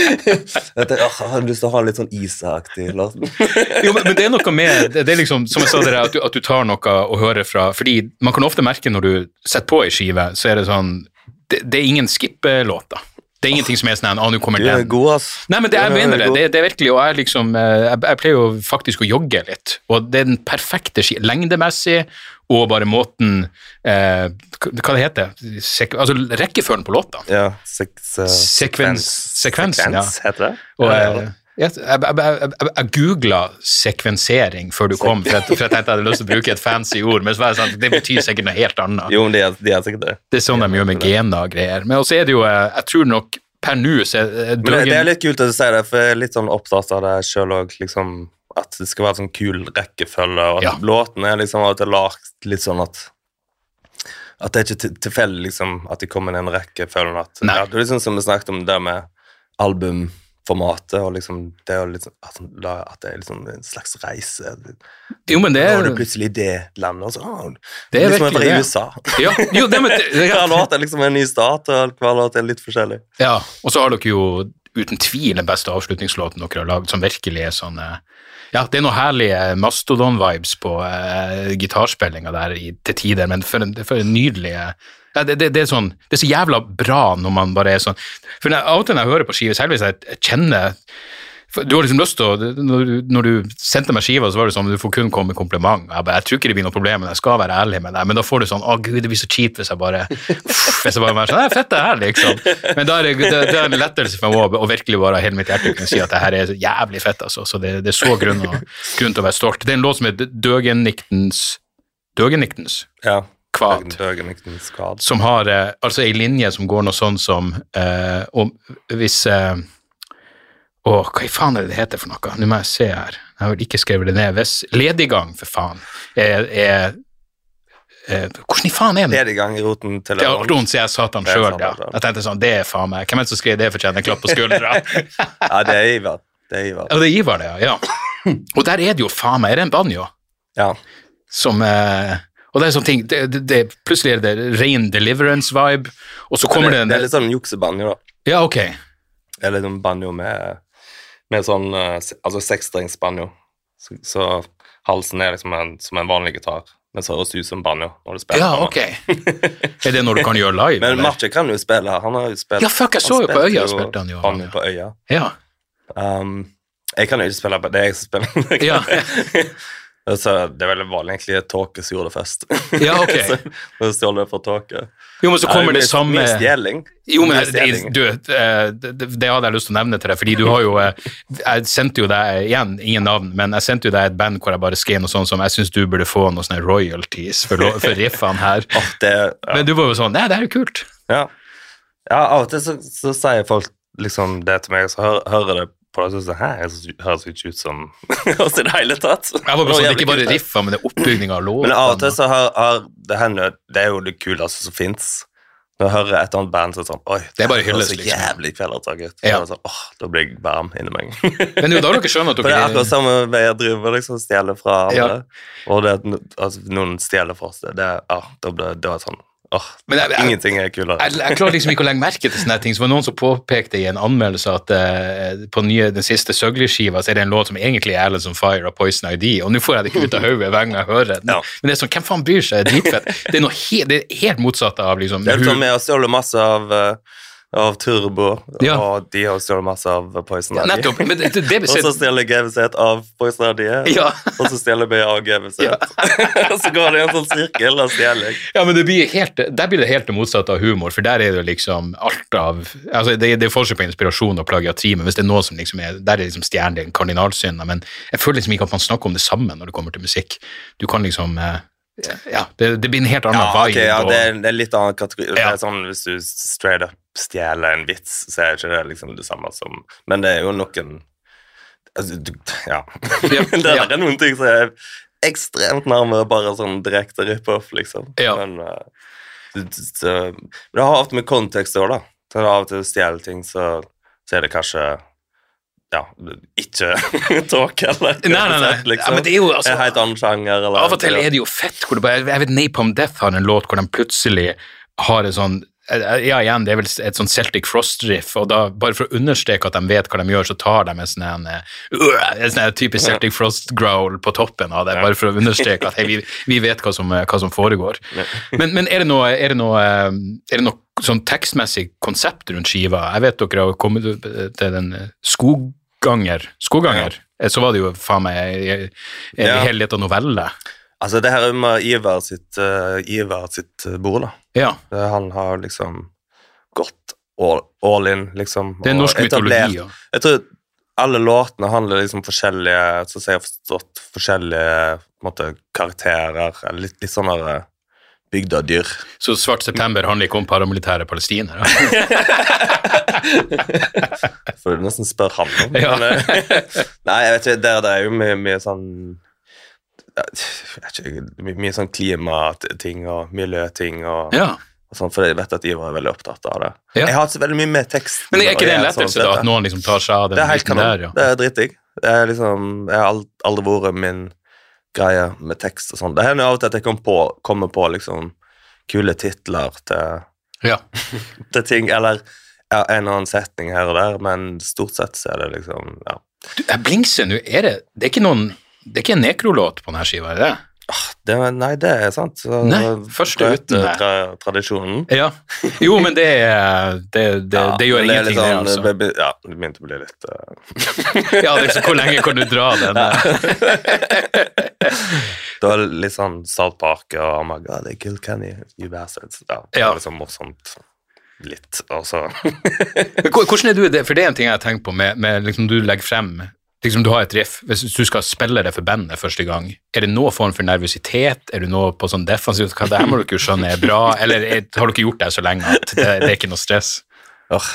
Jeg hadde lyst til å ha litt sånn Isa-aktig låt. Jo, men, men det er noe med det, er liksom, Som jeg sa dere, at du, at du tar noe å høre fra Fordi man kan ofte merke når du setter på ei skive, så er det sånn det, det er ingen skip-låter. Det er ingenting som er sånn ah, nå kommer Du er god, ass. Nei, men det, jeg er mener det. det. Det er virkelig, og jeg liksom eh, Jeg, jeg pleier jo faktisk å jogge litt, og det er den perfekte ski, lengdemessig, og bare måten eh, Hva det heter Sek, Altså rekkefølgen på låta. Ja, sek eh, Sekvens- sekvensen, ja. sekvens, heter det? Og, eh, jeg, jeg, jeg, jeg, googla sekvensering før du kom, for jeg, for jeg tenkte jeg hadde lyst til å bruke et fancy ord, men sånn, det betyr sikkert noe helt annet. Jo, men de er, de er sikkert det. Det er sånn de gjør med gener og greier. Men også er det jo, eh, jeg tror nok per nå så er Men det, det er litt kult at du sier det, for jeg er litt sånn opptatt av det sjøl òg, liksom. At det skal være sånn kul rekkefølge, og at Ja. låten er liksom av og til lagt litt sånn at At det er ikke til- tilfeldig liksom, at de kommer i den rekkefølgen. At, ja, det er liksom som vi snakket om det med albumformatet, og liksom det å liksom, sånn, at, at det er liksom en slags reise. Jo, men det Nå er, er du plutselig i det landet, og så ah, Det er liksom virkelig det. USA. ja, jo, det, men, det, Hver låt er liksom en ny start, og hver låt er litt forskjellig. ja, og så har dere jo uten tvil den beste avslutningslåten dere har lagd, som virkelig er sånn eh, Ja, det er noen herlige Mastodon-vibes på uh, gitarspillinga der i, til tider, men for en, for en nydelig eh, ja, det, det, det, er sånn, det er så jævla bra når man bare er sånn. For av og til når jeg hører på skive, selv hvis jeg kjenner Du har liksom lyst til å Når du, når du sendte meg skiva, så var det sånn du får kun komme med kompliment. Jeg, bare, jeg tror ikke det blir noe problem, men jeg skal være ærlig med deg. Men da får du sånn Å, gud, det blir så kjipt hvis jeg bare Hvis jeg bare er sånn er fett, det her, liksom. Men da er det, det, det er en lettelse for meg å, virkelig bare av hele mitt hjerte kunne si at det her er jævlig fett, altså. Så det, det er så grunn, og, grunn til å være stolt. Det er en låt som heter Døgenniktens Døgenniktens Ja. Kvad. som har eh, altså ei linje som går noe sånn som eh, om, Hvis eh, Å, hva i faen er det det heter for noe? Nå må jeg se her. Jeg har vel ikke skrevet det ned. Hvis lediggang, for faen, er, er er Hvordan i faen er den? Ledigang i roten til Ja, en Ron sier jeg satan sjøl, ja. Jeg tenkte sånn, det er faen meg Hvem er det som skrev det fortjener en klapp på skuldra? Ja, det er Ivar. Det er Ivar. ja, det er Ivar, det, ja. ja. Og der er det jo faen meg Er det en banjo? Ja. som eh, Og det er sånne ting det, det, det, Plutselig er det ren deliverance-vibe, og så kommer det, det en det er litt sånn juksebanjo, da. Ja, ok. Eller er sånn banjo med, med sånn altså se- Altså seksstringsbanjo. Så, så halsen er liksom en, som en vanlig gitar, men så høres det ut som banjo når du spiller. Ja, ok. Er det noe du kan gjøre live? Men? Marce kan jo spille. Han har jo spilt Ja, fuck, jeg så jo på Øya spilte han jo. banjo på Øya. Ja. Um, jeg kan jo ikke spille på det, jeg spiller. Ja. Så det er veldig vanlig egentlig Tåke som gjorde det først. Ja, ok. så stjal det fra Tåke. Jo, men så kommer det mye- samme Mye stjeling. Jo, men det, du, eh, det, det det hadde jeg lyst til å nevne til deg, fordi du har jo eh, Jeg sendte jo deg igjen, ingen navn, men jeg sendte jo deg et band hvor jeg bare skrev noe sånt som jeg syns du burde få noen sånne royalties for, for riffene her. oh, det, ja. Men du var jo sånn Nei, det er kult. Ja. ja, av og til så, så sier folk liksom det til meg, så hører, hører det på det, så det høres ikke ut som oss i det hele tatt. Jeg var bare sånn, Det er ikke bare riffa, men det er oppbygninga av låten. Men av og til så har, har det hender, det er jo det kuleste som finnes. Når jeg hører et eller annet band så er det sånn, oi, Det er bare høres så liksom. jævlig kvelertak ut. Ja. Så Sånn, åh, da blir jeg varm inni meg. Men det er jo da dere skjønner at For det er akkurat samme vei jeg driver liksom stjeler fra Ja. Og det at altså, noen stjeler fra oss, det, det, ja, da blir det er sånn, Men jeg- ingenting er kulere. jeg, jeg klarer liksom ikke å legge merke til sånne ting. Så var noen som påpekte i en anmeldelse at uh, på nye, den siste Søgli-skiva så er det en låt som egentlig er Alice on Fire av Poison ID, og nå får jeg det ikke ut av hodet hver gang jeg hører den. Ja. Men det er sånn, hvem faen bryr seg? Det dritfett. Det er noe he det er helt motsatt av liksom Det er sånn med å stjåle masse av, eh, av Turbo, Ja. og de har stjålet masse av Poison ja, Ivy. Og så stjeler GVZ av Poison Ivy, Ja. og så stjeler av GVZ. Ja. så går det i en sånn sirkel av stjeling. Ja, men det blir helt, der blir det helt det motsatte av humor, for der er det liksom alt av altså Det, det er forskjell på inspirasjon og plagiatri, men hvis det er noe som liksom er Der er liksom stjernen kardinalsynden. Men jeg føler liksom ikke at man snakker om det samme når det kommer til musikk. Du kan liksom eh, Ja, det, det blir en helt annen Ja, vibe. Okay, ja, og- det, er, det er litt annen kategori. Det er sånn, Hvis du straight up stjeler en vits, så er ikke det liksom det samme som Men det er jo noen altså, du, Ja. Ja, det ja. er noen ting som er ekstremt nærmere bare sånn direkte rip-off, liksom. Ja. Men, uh, det, det, det har ofte med kontekst òg, da. Så av og til stjeler ting, så, så er det kanskje ja, ikke tåke eller Nei, nei, nei. liksom. Ja, men det er jo altså en helt annen sjanger. Eller, Av og til er det jo fett hvor det bare Jeg vet Napalm Death har en låt hvor de plutselig har en sånn ja, igjen, det er vel et sånn Celtic Frost-riff, og da, bare for å understreke at de vet hva de gjør, så tar de en sånn en, typisk en sånn Celtic Frost-growl på toppen av det, bare for å understreke at hei, vi, vi vet hva som, hva som foregår. Men, men er det noe, er det noe, er det noe sånn tekstmessig konsept rundt skiva. Jeg vet dere har kommet til den skoganger, Skogganger. Skogganger. Eh, Så var det jo faen meg en en Ja. hel liten novelle. Altså, det her er med Ivar sitt, uh, Ivar sitt uh, bord, da. Ja. Det, han har liksom gått all, all in, liksom. Det er norsk mytologi. Ja. Jeg tror alle låtene handler liksom forskjellige Så jeg har forstått forskjellige måte, karakterer, eller litt, litt av bygdedyr. Så Svart september handler ikke om paramilitære palestinere. Får du nesten spørre han om. Ja. Eh, nei, jeg vet ikke, der det er jo mye, mye sånn ikke, my- mye sånn klimating og miljøting og, ja. og sånn, for jeg vet at Ivar er veldig opptatt av det. Ja. Jeg har hatt veldig mye med tekst. Men er ikke det en lettelse, sånn da, at noen liksom tar seg av den er biten der? Ja. Det er dritdigg. Det er liksom, jeg har aldri vært min greie med tekst og sånn. Det hender av og til at jeg kommer på, kommer på liksom kule titler til, Ja. til ting, eller ja, en eller annen setning her og der, men stort sett så er det liksom ja. Du, jeg blingser nå, er det Det er ikke noen Det er ikke en nekrolåt på denne skiva, er det? Det, nei, det er sant. Så, Nei, første uten det. tra, tradisjonen. Ja. Jo, men det, det, det, det gjør men ingenting, det, sånn, altså. Be, be- Ja, det begynte å bli litt uh... Ja, det er hvor lenge kan du dra den? Det var litt sånn South Park og Oh my god, they killed Kenny, you bastards. Ja, det Ja. var liksom morsomt. Litt, og så Hvordan er du det? For det er en ting jeg har tenkt på med, med liksom du legger frem liksom Du har et riff, hvis du skal spille det for bandet første gang, er det noen form for nervøsitet? Er du noe på sånn defensivt? Hva det her må dere jo skjønne er bra, eller er, har dere gjort det så lenge at det, det er ikke noe stress? Åh,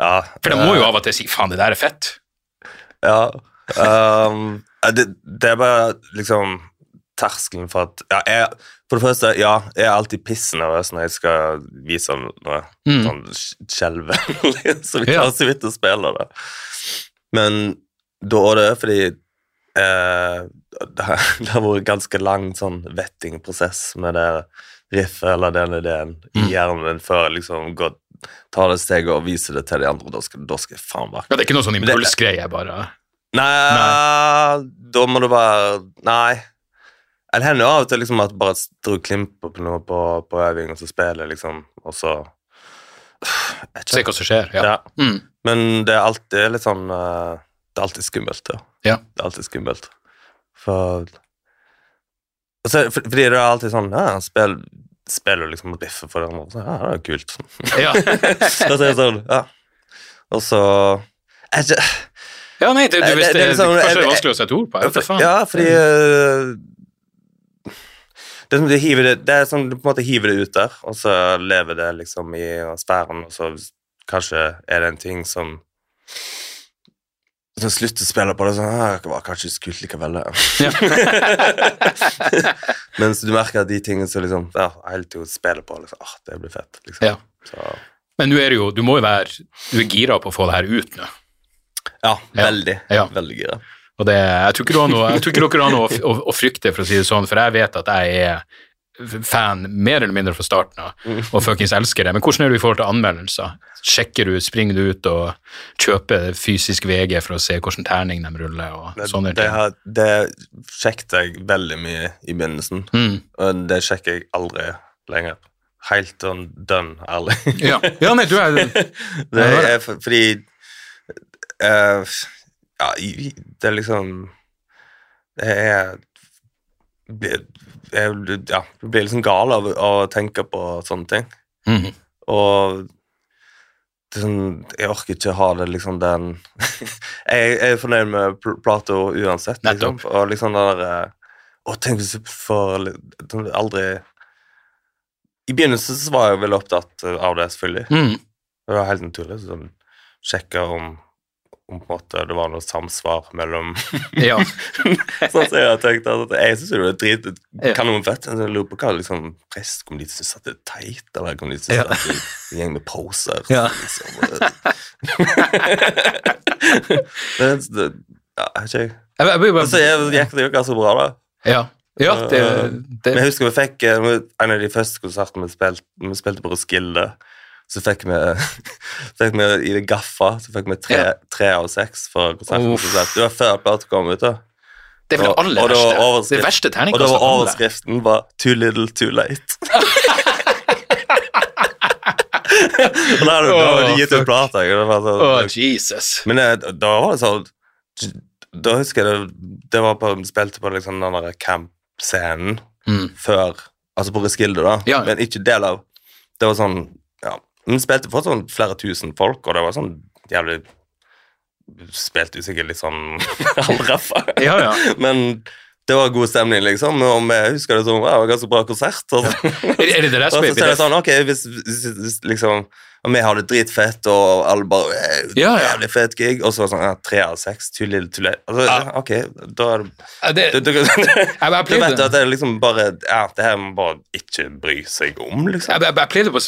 Ja. For de må jo av og til si 'faen, det der er fett'. Ja. Um, det, det er bare liksom terskelen for at ja, jeg, For det første, ja, jeg er alltid pissnervøs når jeg skal vise noe Mm. sånn skjelve. så vi klarer så vidt å spille det. Men da var det fordi eh, det, har, vært ganske lang sånn vettingprosess med det riffet eller den ideen i Mm. hjernen min før jeg liksom går, tar det steget og viser det til de andre. Da skal, da skal jeg faen bak. Ja, det er ikke noe sånn impulsgreie, bare. Nei, da må det være Nei. Det hender jo av og til liksom at bare dro og klimper på noe på, på øving, og så spiller jeg liksom, og så Se hva som skjer. Ja. Ja. Mm. Men det er alltid litt sånn eh, Det er alltid skummelt, ja. Ja. Det er alltid skummelt. For og så, for, Fordi det er alltid sånn Ja, spill, spiller, liksom og biffer for hverandre. andre. Så, ja, det er jo kult. Ja. Så er sånn, ja. Og så er det, ja, nei, det, du, hvis Det- det, det liksom- kanskje det er vanskelig å sette ord på. Jeg for. Ja, fordi uh, det, er som du hiver det, det er som du på en måte hiver det ut der, og så lever det liksom i sfæren, og så kanskje er det en ting som så slutter å spille på det sånn Det var kanskje ikke så kult likevel. det». Mens du merker at de tingene som liksom ja, hele tiden spiller på, liksom, ah, det blir fett. liksom. Ja. Så, Men nå er det jo, du må jo være Du er gira på å få det her ut nå. ja, Ja. veldig. Ja. Veldig gira. Og det, jeg tror ikke du har noe, dere har noe å, å, å frykte, for å si det sånn, for jeg vet at jeg er fan mer eller mindre fra starten av, og fuckings elsker det. Men hvordan er du i forhold til anmeldelser? Sjekker du, springer du ut og kjøper fysisk VG for å se hvordan terning de ruller, og Det, sånne det, ting? har, det sjekket jeg veldig mye i begynnelsen, Mm. og det sjekker jeg aldri lenger. Helt sånn dønn ærlig. Ja. ja, nei, du er det er for, fordi uh, Ja, det er liksom Det er blir- jeg, ja, jeg blir liksom gal av å tenke på sånne ting. Mhm. Og det er sånn, jeg orker ikke ha det liksom den jeg, jeg er fornøyd med pl- plata uansett. Liksom. Og liksom den der eh, Å, tenk hvis du får aldri I begynnelsen så var jeg veldig opptatt av det, selvfølgelig. Mm. Det var helt naturlig. Sånn, sjekke om, om på en måte det var noe samsvar mellom Ja. Sånn som jeg har tenkt at Jeg syns det var drit kanonfett. Jeg lurer på hva liksom prest Kom de til å synes at det er teit, eller kom de til å Ja. at det en gjeng med poser? Ja. Liksom. Det, ja, ikke. Jeg, Og så gikk det jo ikke så bra, da. ja. ja, det, det Men jeg husker vi fikk eh, en av de første konsertene vi spilte, vi spilte på Roskilde. Så fikk vi, fikk vi i det gaffa så fikk vi tre, tre av seks for konserten. Uff. Så det var før plata kom ut. da. Det er vel det aller det verste. Det verste Og da var overskriften var 'Too little, too late'. Og da hadde Åh, gitt ut plata. sånn- Jesus. Men da var det sånn Da husker jeg det, det var på, spilte på liksom den der camp-scenen Mm. før Altså på Reskilde, da, Ja. men ikke del av Det var sånn Vi spilte for sånn flere tusen folk, og det var sånn jævlig Spilte jo sikkert litt sånn halvraffa, Ja, ja. men det var god stemning, liksom. Og vi husker det som en ganske bra konsert. Og så, Er, det det der som så er er det sånn, ok, hvis, hvis, hvis liksom og vi hadde dritfett, og alle bare eh, Ja, ja. Jævlig fet gig. Og så sånn ja, tre av seks, too little. Altså, Ja. ok, da er det det, Du, du, du, du vet at det er liksom bare Ja, det her må bare ikke bry seg om, liksom. jeg, jeg, jeg pleide på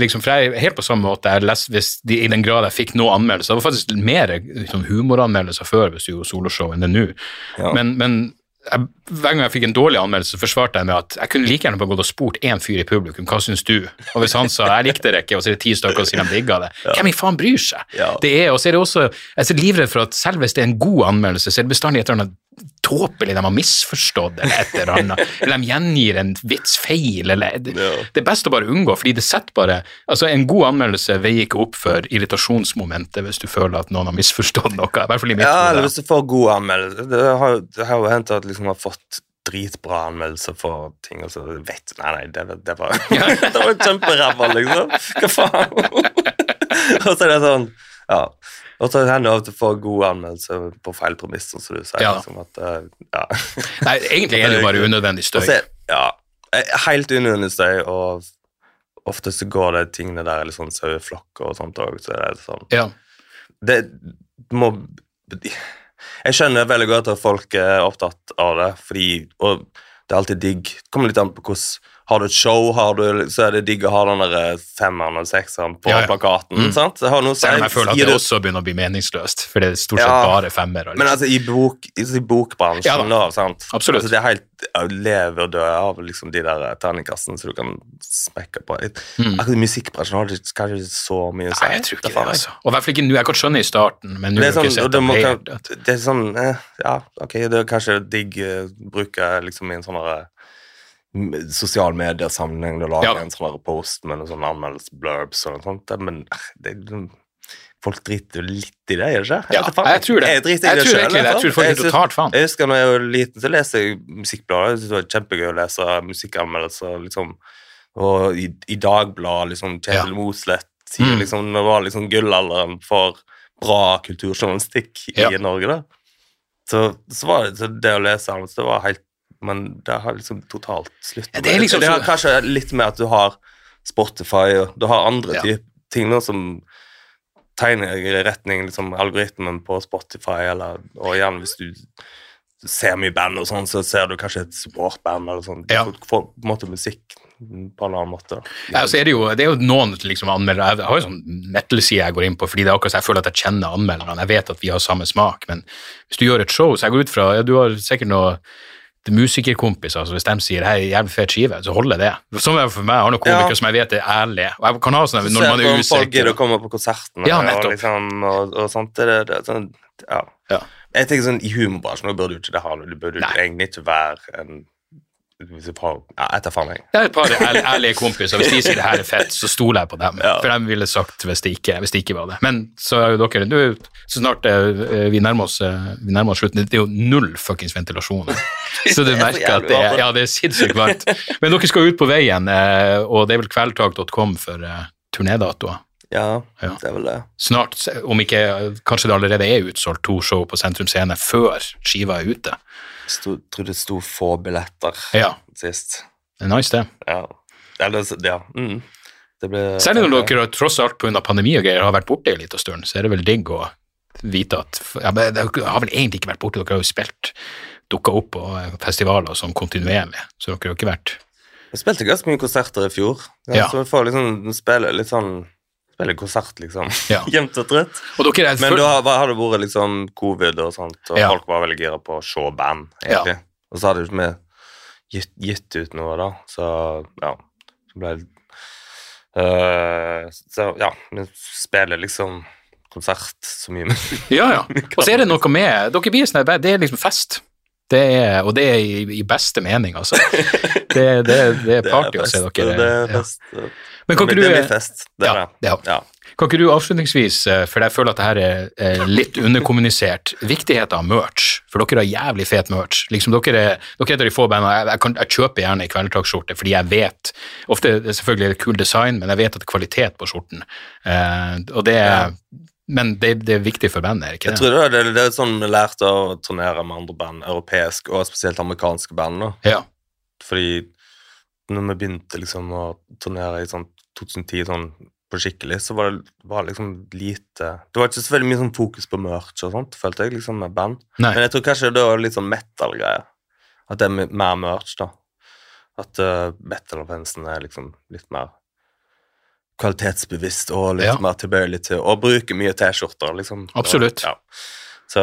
liksom, for jeg er helt på samme måte jeg leste, hvis de, I den grad jeg fikk noen anmeldelser Det var faktisk mer liksom, humoranmeldelser før hvis du gjorde soloshow enn det nå. Ja. Men, men jeg, hver gang jeg fikk en dårlig anmeldelse, så forsvarte jeg med at jeg kunne like gjerne bare gått og spurt én fyr i publikum hva syns du Og hvis han sa jeg likte det ikke, og så er det ti stykker som sier de digga det, hvem i faen bryr seg? Ja. Det er, og så er det også, Jeg er livredd for at selv hvis det er en god anmeldelse, så er det bestandig et eller annet tåpelig de har misforstått, eller et eller annet. Eller de gjengir en vits feil, eller Det, Ja. det er best å bare unngå, fordi det setter bare Altså, en god anmeldelse veier ikke opp for irritasjonsmomentet hvis du føler at noen har misforstått noe. I hvert fall i mitt Ja, eller hvis du får god anmeldelse. Det har, det har jo hendt at liksom har fått dritbra anmeldelser for ting, og så vet du Nei, nei, det, det var Det var kjemperæva, liksom. Hva faen? og så er det sånn Ja. Og så hender det av og til å få god anmeldelse på feil premiss, sånn som du sier. Ja. Liksom, at, eh, ja. Nei, egentlig er det jo bare unødvendig støy. så er- ja, eh, helt unødvendig støy, og ofte så går det tingene der litt sånn saueflokker og sånt òg, så er det sånn Ja. det må Jeg skjønner veldig godt at folk er opptatt av det, fordi Og det er alltid digg. Det kommer litt an på hvordan Har du et show, har du, så er det digg å ha den der femmeren og sekseren på Ja, ja. plakaten. Mm. sant? Det har noe. Selv om jeg føler at det også begynner å bli meningsløst, for det er stort sett Ja. bare femmere. Men Liksom. altså, i, bok, i i bokbransjen, Ja da. da, sant? Absolutt. Altså, det er helt leverdød av liksom, de der terningkastene som du kan smekke på. Mm. Akkurat musikkbransjen har det kanskje ikke så mye å si. Nei, jeg tror ikke det, altså. Og i hvert fall ikke nå. Jeg kan skjønne i starten, men nå er, ikke sånn, det, må, det er sånn eh, Ja, ok, det er kanskje digg uh, bruke liksom i en sånn derre, m- sosial mediesammenheng og lage Ja. en sånn post med noen sånne anmeldelsesblurbs og noe sånt, men eh, det, liksom- folk driter jo litt i det, gjør de ikke? Ja, jeg tror det. Jeg i Jeg det tror egentlig det. Jeg tror folk er totalt faen. Jeg husker da jeg var liten, så leste jeg Musikkbladet. Jeg synes det var kjempegøy å lese musikkanmeldelser. liksom, Og i, i Dagbladet, liksom, Kjetil Ja. Mosleth sier Mm. liksom det var liksom gullalderen for bra kulturjournalistikk i Ja. Norge. da. Så, så var det, så det å lese anmeldelser, det var helt Men det har liksom totalt slutt. Ja, det er liksom det har kanskje litt med at du har Spotify og du har andre Ja. ting nå som tegner i retning liksom, algoritmen på Spotify, eller, og igjen hvis du ser mye band og sånn, så ser du kanskje et supportband eller sånn. Ja. får på en måte musikk på en annen måte. Ja, så er det, jo, det er jo noen liksom, anmeldere Jeg har jo sånn metal-side jeg går inn på, fordi det er akkurat så jeg føler at jeg kjenner anmelderne. Jeg vet at vi har samme smak, men hvis du gjør et show, så jeg går ut fra ja, Du har sikkert noe musikerkompiser, så hvis de sier hei, jævlig fet skive, så holder det. Sånn er det for meg. Jeg har noen komikere Ja. som jeg vet er ærlige. Og jeg kan ha sånn når man usikker. er om folk gidder å komme på konserten Ja, og, liksom, og, og sånt. Det, det, sånn, ja. Ja. Jeg tenker sånn, I humorbransjen burde du ikke det ha Du burde Nei. egentlig ikke være en du prøver, ja, faen jeg. Det er et par ærlige, kompiser. Hvis de sier det her er fett, så stoler jeg på dem. Ja. For de ville sagt hvis det ikke, hvis det ikke var det. Men så er jo dere du, Så snart eh, vi nærmer oss, eh, vi nærmer oss slutten, det er jo null fuckings ventilasjon. Så du er merker at det er, ja, det er sinnssykt varmt. Men dere skal ut på veien, eh, og det er vel kveldtak.com for eh, turnédatoer. Ja, Ja. det er vel det. Snart, om ikke kanskje det allerede er utsolgt to show på Sentrum Scene før skiva er ute. Sto, tror det sto få billetter Ja, sist. det er nice, det. Ja. Eller, ja. Mm. Det ble Særlig når dere tross alt pga. pandemi og greier har vært borte en liten stund, så er det vel digg å vite at ja, men Dere har vel egentlig ikke vært borte, dere har jo spilt, dukka opp på eh, festivaler sånn kontinuerlig, så dere har ikke vært Jeg spilte ganske mye konserter i fjor, ja, Ja. så vi får liksom spille litt sånn Spille konsert, liksom. Ja. Jevnt og trøtt. Men da hadde det vært liksom covid og sånt, og Ja. folk var veldig gira på å se band, egentlig. Og så hadde vi gitt, gitt ut noe, da, så ja. Så ble det uh, Så ja, vi spiller liksom konsert så mye. Ja, ja. Og så er det noe med Dere blir sånn, det er liksom fest. Det er, og det er i, i beste mening, altså. Det, det, det er party å se dere. Det er Ja. Men kan ikke det du blir fest. Det Ja, er det. ja. Ja. Kan ikke du avslutningsvis, eh, for jeg føler at det her er litt underkommunisert, viktigheten av merch, for dere har jævlig fet merch. Liksom dere, er, dere er de få bandene, jeg, jeg, kan, jeg kjøper gjerne en kvelertaksskjorte, fordi jeg vet, ofte er selvfølgelig er det kul design, men jeg vet at det er kvalitet på skjorten. Eh, og det er, men det, det er viktig for bandet, er det ikke Jeg det? tror det, det, er sånn vi lærte å turnere med andre band, europeiske og spesielt amerikanske band. da. Ja, Fordi når vi begynte liksom å turnere i sånn 2010 sånn på skikkelig, så var det var liksom lite Det var ikke så veldig mye sånn fokus på merch og sånt, følte jeg, liksom med band. nei, Men jeg tror kanskje det var litt sånn metal-greier. At det er mer merch, da. At uh, metal-fansen er liksom litt mer kvalitetsbevisst og litt Ja. mer tilbøyelig til å bruke mye T-skjorter, liksom. Absolutt. Ja. Så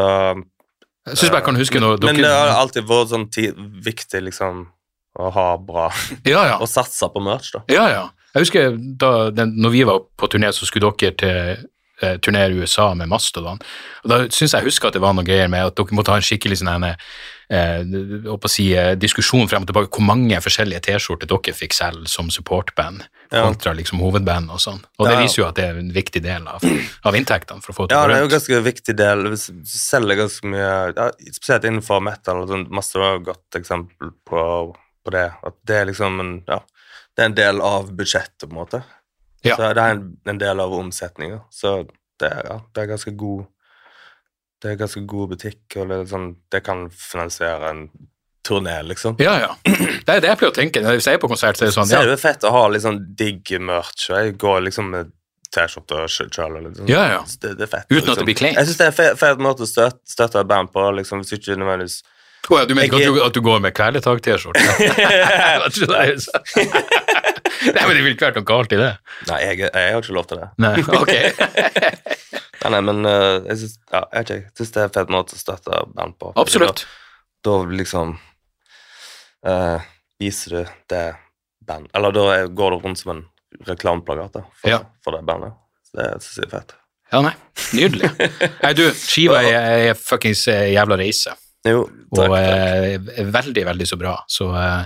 jeg synes bare jeg kan huske noe, Men det har alltid vært sånn tid, viktig, liksom, å ha bra ja, ja. Og satse på merch, da. Ja, ja. Jeg husker da den, når vi var på turné, så skulle dere til eh, turnere i USA med Mastodon. Og da syns jeg husker at det var noe greier med at dere måtte ha en skikkelig sånn ene, eh, å si, eh, diskusjon frem og tilbake hvor mange forskjellige T-skjorter dere fikk selv som supportband Ja. kontra liksom hovedband og sånn. Og det Ja, viser jo at det er en viktig del av, av inntektene for å få det Ja, det er jo en ganske viktig del. Vi selger ganske mye ja, Spesielt innenfor metal. sånn, Masse var et godt eksempel på, på det. At det er liksom en Ja, det er en del av budsjettet, på en måte. Ja. Så det er en, en del av omsetninga. Så det, ja, det er ganske god Det er ganske god butikk, og det, sånn, det kan finansiere en turné, liksom. Ja, ja. Det er det jeg pleier å tenke. Hvis jeg er på konsert, så er det sånn Så er det fett å ha litt sånn digg merch, og jeg går liksom med T-skjorte sjøl. Liksom. Ja, ja. Det, det er fett. Uten at liksom. det blir kleint. Jeg syns det er en fe- fet måte å støtte, støtte et band på, liksom, hvis ikke nødvendigvis Oh, ja, du mener ikke at, at du går med kvelertak-T-skjorte? Nei, men det ville ikke vært noe galt i det. Nei, jeg, jeg har ikke lov til det. Nei, ok. Nei, nei men eh, jeg syns ja, synes det er en fet måte å støtte band på. Absolutt. Da, da liksom uh, viser du det band Eller da går du rundt som en reklameplakat for, Ja. for det bandet. Så det syns jeg er fett. Ja, nei. Nydelig. Nei, du, skiva er, er fuckings eh, jævla reise. Jo, takk. Og takk. eh, er veldig, veldig så bra. Så eh,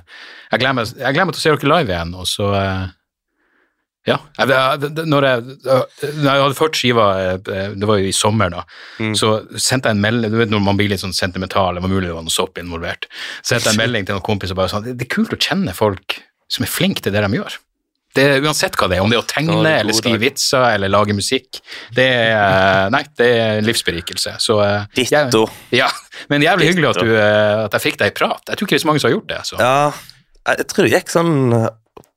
jeg, gleder meg, til å se dere live igjen, og så eh, Ja. Når, jeg, når jeg hadde ført skiva, eh, det var jo i sommer, da, Mm. så sendte jeg en melding Du vet når man blir litt sånn sentimental, det var mulig det var noe sopp involvert, sendte jeg en melding til noen kompiser bare sånn det er kult å kjenne folk som er flinke til det de gjør. Det er Uansett hva det er, om det er å tegne det er eller skrive vitser eller lage musikk. Det er, eh, nei, det er en livsberikelse. Så Ditto. jeg- ja, men jævlig hyggelig at, du, eh, at jeg fikk deg i prat. Jeg tror ikke det er så mange som har gjort det. Så. Ja, jeg, tror det gikk sånn eh,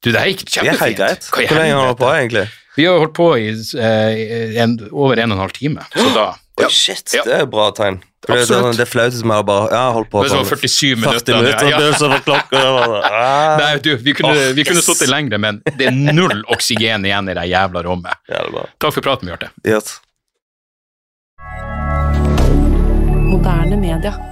Du, det gikk Det kjempefint. greit. Hva Hvor lenge har du holdt på, egentlig? Vi har holdt på i eh, en, over en og en halv time, så da Oi, shit, Ja. det er et bra tegn. For det, er Absolutt. som det flauteste med å bare Ja, holdt på Det var 47 minutter. 40 minutter, Ja. det er så klokka, det var det. Ah. Nei, du, vi kunne, oh, vi kunne yes. sittet lengre, men det er null oksygen igjen i det jævla rommet. Bra. Takk for praten, Bjarte. Yes. Moderne media.